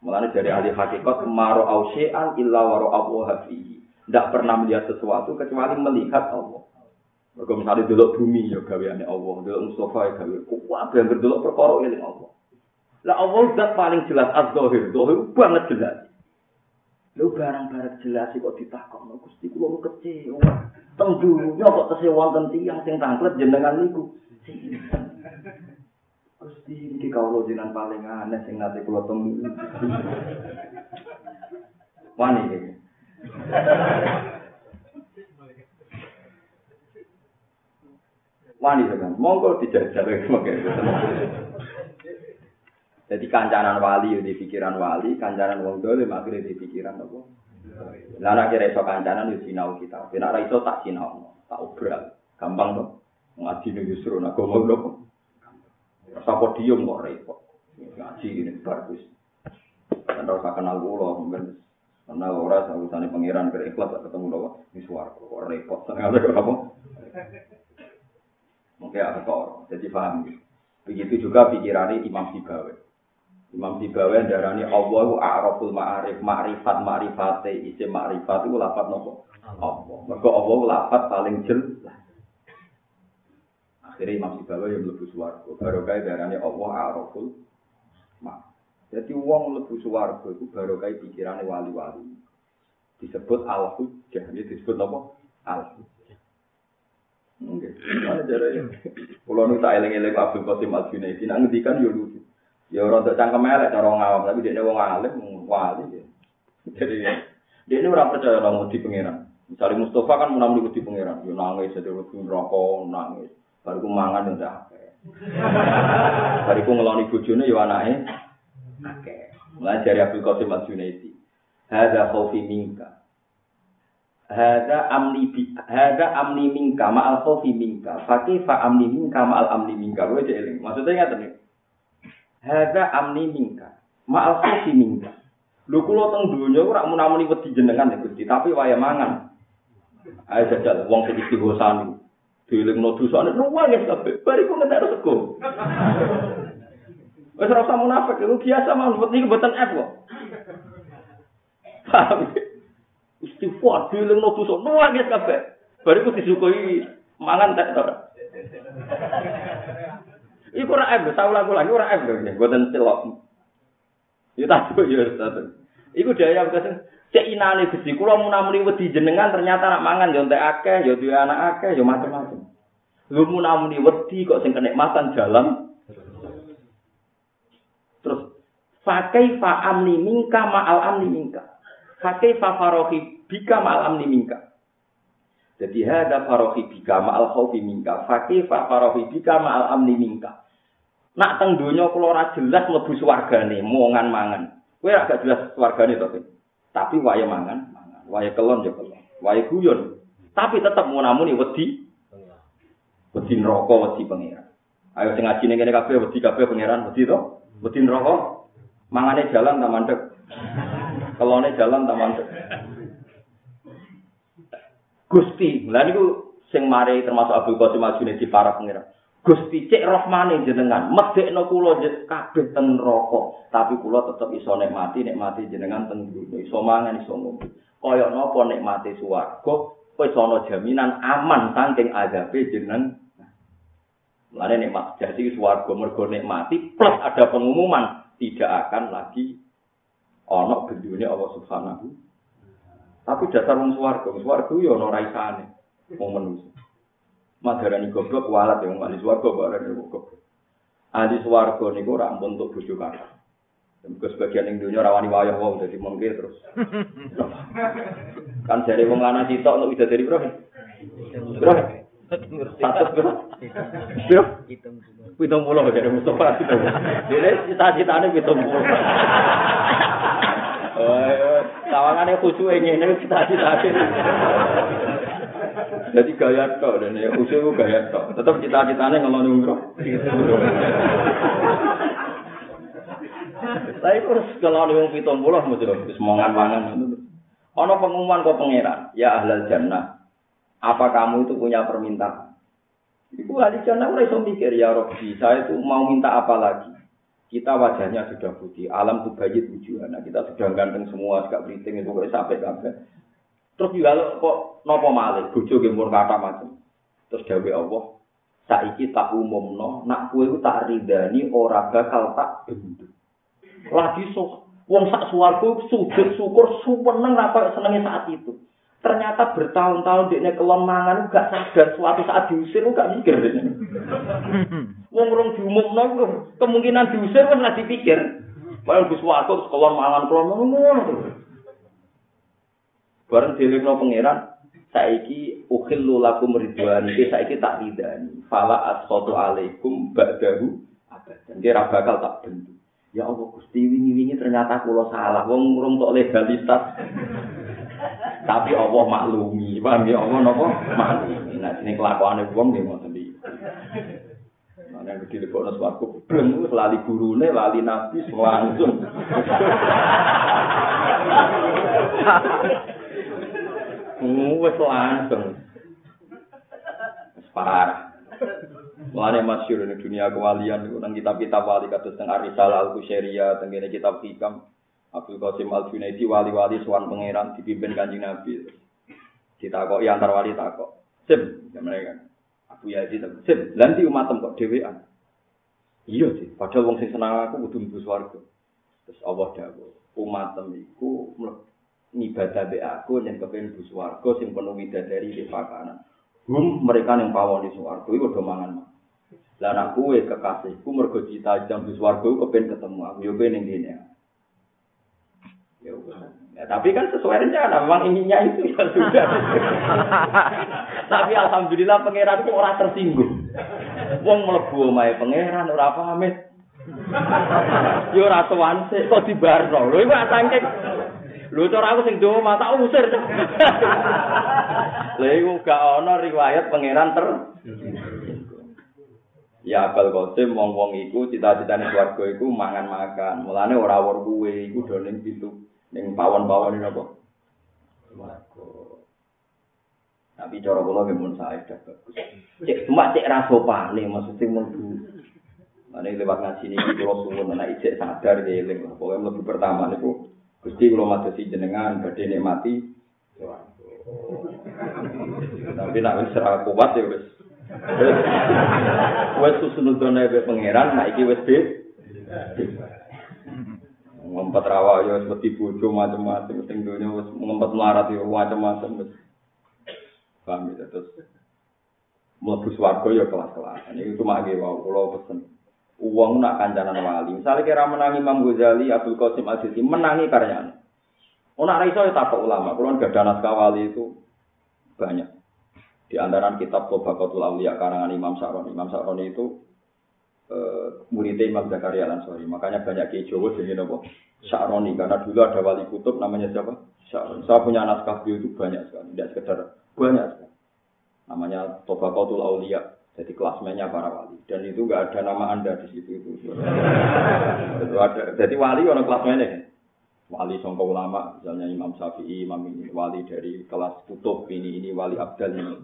Mulanya dari ahli hakikat, maro ausye'an illa waro Allah fihi. tidak pernah melihat sesuatu kecuali melihat Allah. Mereka misalnya dulu bumi ya gaweane Allah, dulu Mustafa ya gawe kuat yang berdulu perkara eling Allah. Lah Allah zat paling jelas az-zahir, zahir banget jelas. Lu barang-barang jelas kok ditakokno Gusti kula kecewa. Teng dunya kok tesih wonten tiyang sing tanglet jenengan niku. Gusti iki kawula jenengan paling aneh sing nate kula temui. Wani iki. Wani kan, monggo dijajal sebagai Jadi kancanan wali di pikiran wali, kancanan wong dolim akhirnya di pikiran apa? Lah nek iso kancanan yo sinau kita. Nek ora iso tak sinau, tak obral. Gampang to. Ngaji ning justru nak ngomong lho. Rasa podium kok repot. Ngaji ini bagus. Anda usah kenal kula, mungkin Karena ora sausane pangeran kira ikhlas ketemu lho di swarga kok repot sangat apa? Mungkin ada kor, jadi paham gitu. Begitu juga pikirannya Imam Sibawi. Imam Sibawi darani Allahu a'raful ma'arif, ma'rifat ma'rifate, isi ma'rifat itu lafat nopo? Allah. Mergo Allah lafat paling jelas. Akhirnya Imam Sibawi yang lebih suwargo. Baru darani Allah a'raful ma'arif. Jadi uang lebu suwargo itu baru kayak pikiran wali-wali. Disebut al-hujjah. Ini disebut apa? Al-hujjah. Oke. Mana cara ya? Kalau nu tak eleng-eleng Abdul Qasim Al-Junaidi, nak ngendikan yo lucu. Ya orang tak cangkem elek cara ngawam, tapi dia wong alim, wali ya. Jadi dia ini orang percaya orang di pangeran. Misalnya Mustafa kan menang di pangeran, yo nangis, jadi rokok, nangis. Baru mangan yang dah. Baru ngeloni bojone yo anake akeh. Mulai dari Abdul Qasim Al-Junaidi. Hada khawfi minka. Hada amni bi hada amni minka ma'al khawfi minka. Fakifa amni minka ma'al amni minka. Kowe eling. Maksudnya ngaten iki. Hada amni minka ma'al khawfi minka. Lho kula teng donya ora munamuni wedi jenengan ya Gusti, tapi waya mangan. Ayo jajal wong sing istighosani. Dilingno dosane luwih kabeh. Bariku ngetek sego. Wes ora usah munafik, itu biasa mah buat niku mboten F kok. Paham? Istighfar diling no dosa, nuwang ya kabeh. Bariku disukui mangan tek to. Iku ora F, saya ulang-ulang, ora F lho, mboten celok. Ya tak ya tak. Iku daya kesen cek inane Gusti, kula munamuni wedi jenengan ternyata nak mangan yo entek akeh, yo duwe anak akeh, yo macam-macam. Lu munamuni wedi kok sing kenikmatan jalan Fakai fa amni minka ma'al amni minka. Fakai fa farohi bika ma'al amni minka. Jadi hada farohi bika ma'al khawfi minka. Fakai fa farohi bika ma'al amni minka. Nak teng donya kula ora jelas mlebu swargane, mongan mangan. Kowe agak jelas swargane to, Tapi wae mangan, mangan. Wae kelon ya kelon. Wae guyon. Tapi tetep munamuni wedi. Wedi neraka, wedi pangeran. Ayo sing ngaji ning kene kabeh wedi kabeh pangeran, wedi to? Wedi neraka. Mangane jalan tak mandek. Kelone jalan tak mandek. Gusti, lha niku sing mari termasuk Abdul Qasim Majune di para pengira. Gusti cek rahmane jenengan, medekno kula kabeh ten neraka, tapi kula tetep iso nikmati nikmati jenengan ten dunya, iso mangan iso ngombe. Kaya napa nikmati swarga, iso ana jaminan aman saking azabe jenengan. Mulane nikmat jadi swarga mergo nikmati plus ada pengumuman tidak akan lagi ono bendune Allah Subhanahu. Tapi dasar wong swarga, swarga yo ana raisane. Wong manusa. Madarani goblok walat yang ahli swarga bareng goblok. Ahli swarga niku ora ampun untuk bojo kakak. Mergo sebagian ning dunya rawani wayah wong dadi mengke terus. kan jare wong lanang sitok untuk widadari bro. Bro. Satu bro. Bro. Pitung puluh jadi Mustafa. Dia cita-citanya pitung puluh. Tawangannya khusyuk ini, ini cita-citanya. Jadi gaya tok, dan ya itu gaya tok. Tetap cita-citanya ngeloni umroh. Tapi terus kalau yang pitung puluh, mesti semangat-mangan. Ono pengumuman kok pangeran, ya ahlal jannah. Apa kamu itu punya permintaan? Ibu ahli jannah mulai iso mikir ya Robbi, saya itu mau minta apa lagi? Kita wajahnya sudah putih, alam tuh bayi tujuan. kita sudah ganteng semua, gak beriting itu sampai sampai. Terus juga kok nopo malih, bojo gembur kata macam. Terus dawe Allah, saiki tak umum no, nak kue tak ridani ora bakal tak bentuk. Lagi so, wong sak suwargo sujud syukur suweneng apa senengnya saat itu. Ternyata bertahun-tahun dia kelemahan gak sadar suatu saat diusir gak mikir. Wong rong diumumno kemungkinan diusir kan lagi pikir. Barang Gus Wato sekolah mangan ngono. Bareng dilingno pangeran saiki ukhillu lakum ridwan iki saiki tak ridani. Fala asqatu alaikum ba'dahu abadan. Kira bakal tak bentuk. Ya Allah Gusti wingi-wingi ternyata kula salah. Wong urung tok legalitas. Tapi Allah maklumi, paham ya Allah napa? Maklumi. Nah, sini kelakuane wong nggih ngoten iki. Mana yang gede lebok nas waktu, belum lali gurune, lali nabi, langsung. Wes langsung. Parah. Mulane masyhur ning dunia kewalian niku nang kitab-kitab wali kados teng Arisalah Al-Kusyairiyah, teng kitab Hikam, Abdul Qasim Al Junaidi wali-wali suan pangeran dipimpin kanjeng Nabi. Kita kok ya antar wali tak kok. Sim, mereka. Abu Yazid sim, nanti umatem kok dhewean. Iya sih, padahal wong sing senang aku kudu mlebu swarga. Terus Allah dawuh, umatem iku ngibadah be aku yang kepen mlebu swarga sing penuh widadari di pakanan. Hum mereka yang pawon di swarga iku do mangan. Lah anak kuwe kekasihku mergo cita jam di swarga kepen ketemu aku yo ben ning kene. Ya, tapi kan sesuai rencana, memang inginnya itu ya sudah. tapi alhamdulillah pangeran itu orang tersinggung. Wong mlebu omahe pangeran ora pamit. Yo ora tuan sik kok dibarno. Lho iku Cara aku sing doa mata usir. Lha iku gak ana riwayat pangeran ter Ya akal kosim wong-wong iku cita-citane swarga iku mangan-makan. Mulane ora wor kuwe iku do ning pintu ning pawon-pawon ini apa? Swarga. Tapi cara kula nggih mun sae bagus. Cek cuma cek ra sopane maksudnya mlebu. Mane lewat ngaji niki kula suwun ana ijek sadar nggih eling. Pokoke mlebu pertama niku Gusti kula madosi jenengan badhe nikmati Tapi nak wis ra kuat ya wis. Wes susunudone be pangeran, nah iki wes be. Ngempet rawa ya wis wedi bojo macam-macam sing donya wis ngempet melarat ya macam-macam wis. Paham ya terus. Mlebu swarga ya kelas-kelas. Ini cuma nggih wau kula pesen. Uang nak kancanan wali. Misalnya kira menangi Imam Ghazali, Abdul Qasim Al-Sisi, menangi karyanya. Oh, nak raiso ya takut ulama. Kalau nggak ada naskah wali itu banyak. Di antara kitab Tobaqatul Aulia karangan Imam Sa'roni. Imam Sa'roni itu uh, muridnya Imam Zakaria Lansori. Makanya banyak Jawa jadi nopo Sa'roni karena dulu ada wali kutub namanya siapa? Sa'roni. Saya punya naskah itu banyak sekali, tidak sekedar banyak sekali. Namanya Tobaqatul Aulia. Jadi kelasmennya para wali. Dan itu nggak ada nama anda di situ itu. Jadi wali orang kelasmennya kan. Wali songko ulama, misalnya Imam Syafi'i, Imam ini, wali dari kelas kutub ini, ini wali abdal ini.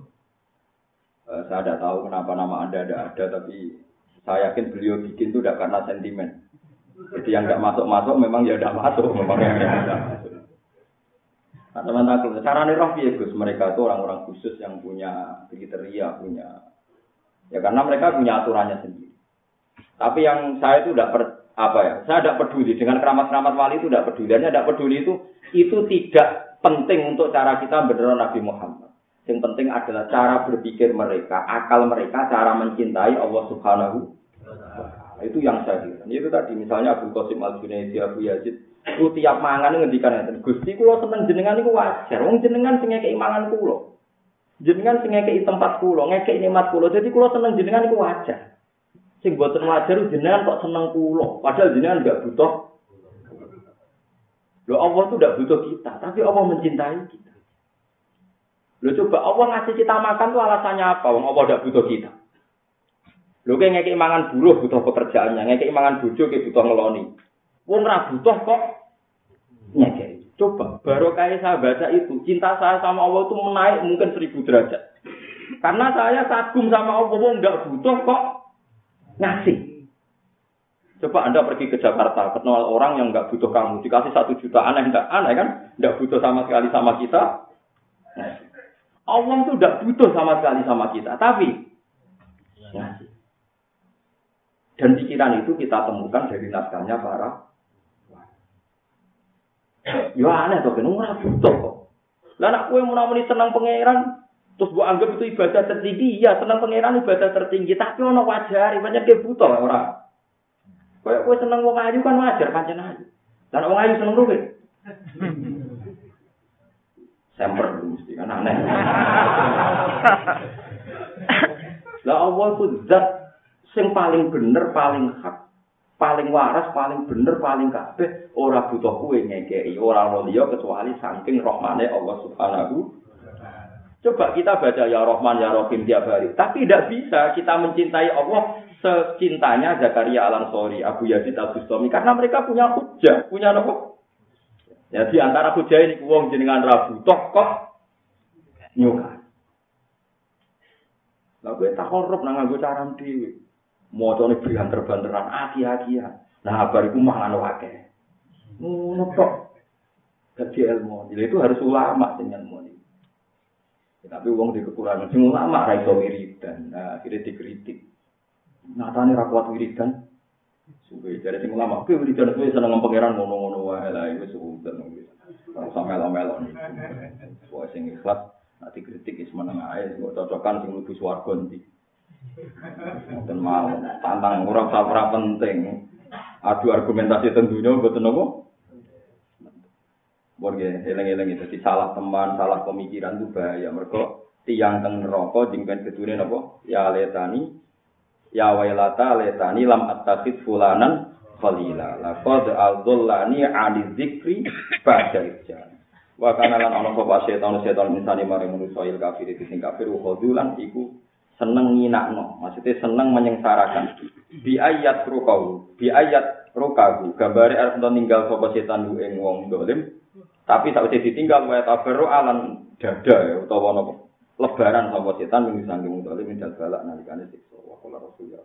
Eh, saya tidak tahu kenapa nama Anda ada ada, tapi saya yakin beliau bikin itu tidak karena sentimen. Jadi yang tidak masuk-masuk memang ya tidak masuk, memang yang tidak masuk. Nah, teman-teman, cara nih Gus, mereka itu orang-orang khusus yang punya kriteria, punya ya karena mereka punya aturannya sendiri. Tapi yang saya itu tidak per, apa ya, saya tidak peduli dengan keramat-keramat wali itu tidak peduli. Hanya tidak peduli itu itu tidak penting untuk cara kita beneran Nabi Muhammad. Yang penting adalah cara berpikir mereka, akal mereka, cara mencintai Allah Subhanahu Itu yang saya kira. Itu tadi misalnya Abu Qasim Al Junaidi, Abu Yazid, itu tiap mangan ngendikan. Gusti kula seneng jenengan niku wajar. Wong jenengan sing ngekeki mangan kula. Jenengan sing ngekeki tempat kula, ngekeki nikmat kula. Jadi kula seneng jenengan niku wajar. Sing boten wajar jenengan kok seneng kula. Padahal jenengan enggak butuh Loh Allah itu tidak butuh kita, tapi Allah mencintai kita. Loh coba Allah ngasih kita makan tuh alasannya apa? Wong Allah tidak butuh kita. Loh kayak ngekei mangan buruh butuh pekerjaannya, ngekei mangan bojo kayak butuh ngeloni. Wong ra butuh kok ngekei. Coba baru kayak saya baca itu, cinta saya sama Allah itu menaik mungkin seribu derajat. Karena saya kagum sama Allah, nggak butuh kok ngasih. Coba Anda pergi ke Jakarta, kenal orang yang nggak butuh kamu, dikasih satu juta aneh nggak aneh kan? Nggak butuh sama sekali sama kita. Allah itu nggak butuh sama sekali sama kita, tapi ya. Dan pikiran itu kita temukan dari naskahnya para Ya aneh tuh, kan ora butuh kok. Lah nak kowe mau senang pangeran, terus gua anggap itu ibadah tertinggi, ya senang pangeran ibadah tertinggi, tapi ono wajar, banyak dia butuh orang. Kayak kowe seneng wong ayu kan wajar pancen ayu. Lah wong ayu seneng ruwet. Semper mesti kan aneh. Lah Allah itu zat sing paling bener, paling hak, paling waras, paling bener, paling kabeh ora butuh kowe ngekeki, ora ono kecuali saking rahmane Allah Subhanahu Coba kita baca ya Rahman ya Rahim tiap hari, tapi tidak bisa kita mencintai Allah secintanya Zakaria Al Ansori, Abu Yazid Al Bustami karena mereka punya hujah, punya apa? Ya di antara hujah ini wong jenengan rabu toh kok nyuka. Lah kowe tak korup nang nganggo cara. Mocone banter-banteran aki-akian. Nah, bar iku mangan wae. Ngono kok. Gak ilmu. Jadi itu harus ulama sing ilmu ini. tapi wong di kekurangan sing ulama ra iso wiridan. Nah, akhirnya dikritik. Natane ra kuat wiridan. Suwe dari sing ulama, kowe wiridan kowe seneng pangeran ngono-ngono wae lah iku sudah nunggu. Ora usah melo-melo. Suwe sing ikhlas nanti kritik is meneng ae kok cocokan sing mlebu swarga ndi. Mboten mau tantang ora usah ora penting. Adu argumentasi tentunya mboten apa. Borge, eleng-eleng itu salah teman, salah pemikiran itu bahaya. Mereka tiang teng neraka jengken kedune napa? Ya letani ya wailata letani lam attakhid fulanan khalila laqad adallani ani dzikri ba'da ijan wa kana lan ana sapa setan setan insani mare manusa il kafir iki sing kafir khudulan iku seneng nginakno maksudnya seneng menyengsarakan. Bi ayat rukau bi ayat rukahu gambare arep ninggal sapa setan ku ing wong dolim tapi tak usah ditinggal wa tabarru alan dada ya utawa napa lebaran sapa setan ning sanggung dolim dal balak nalikane siksa wa qala rasulullah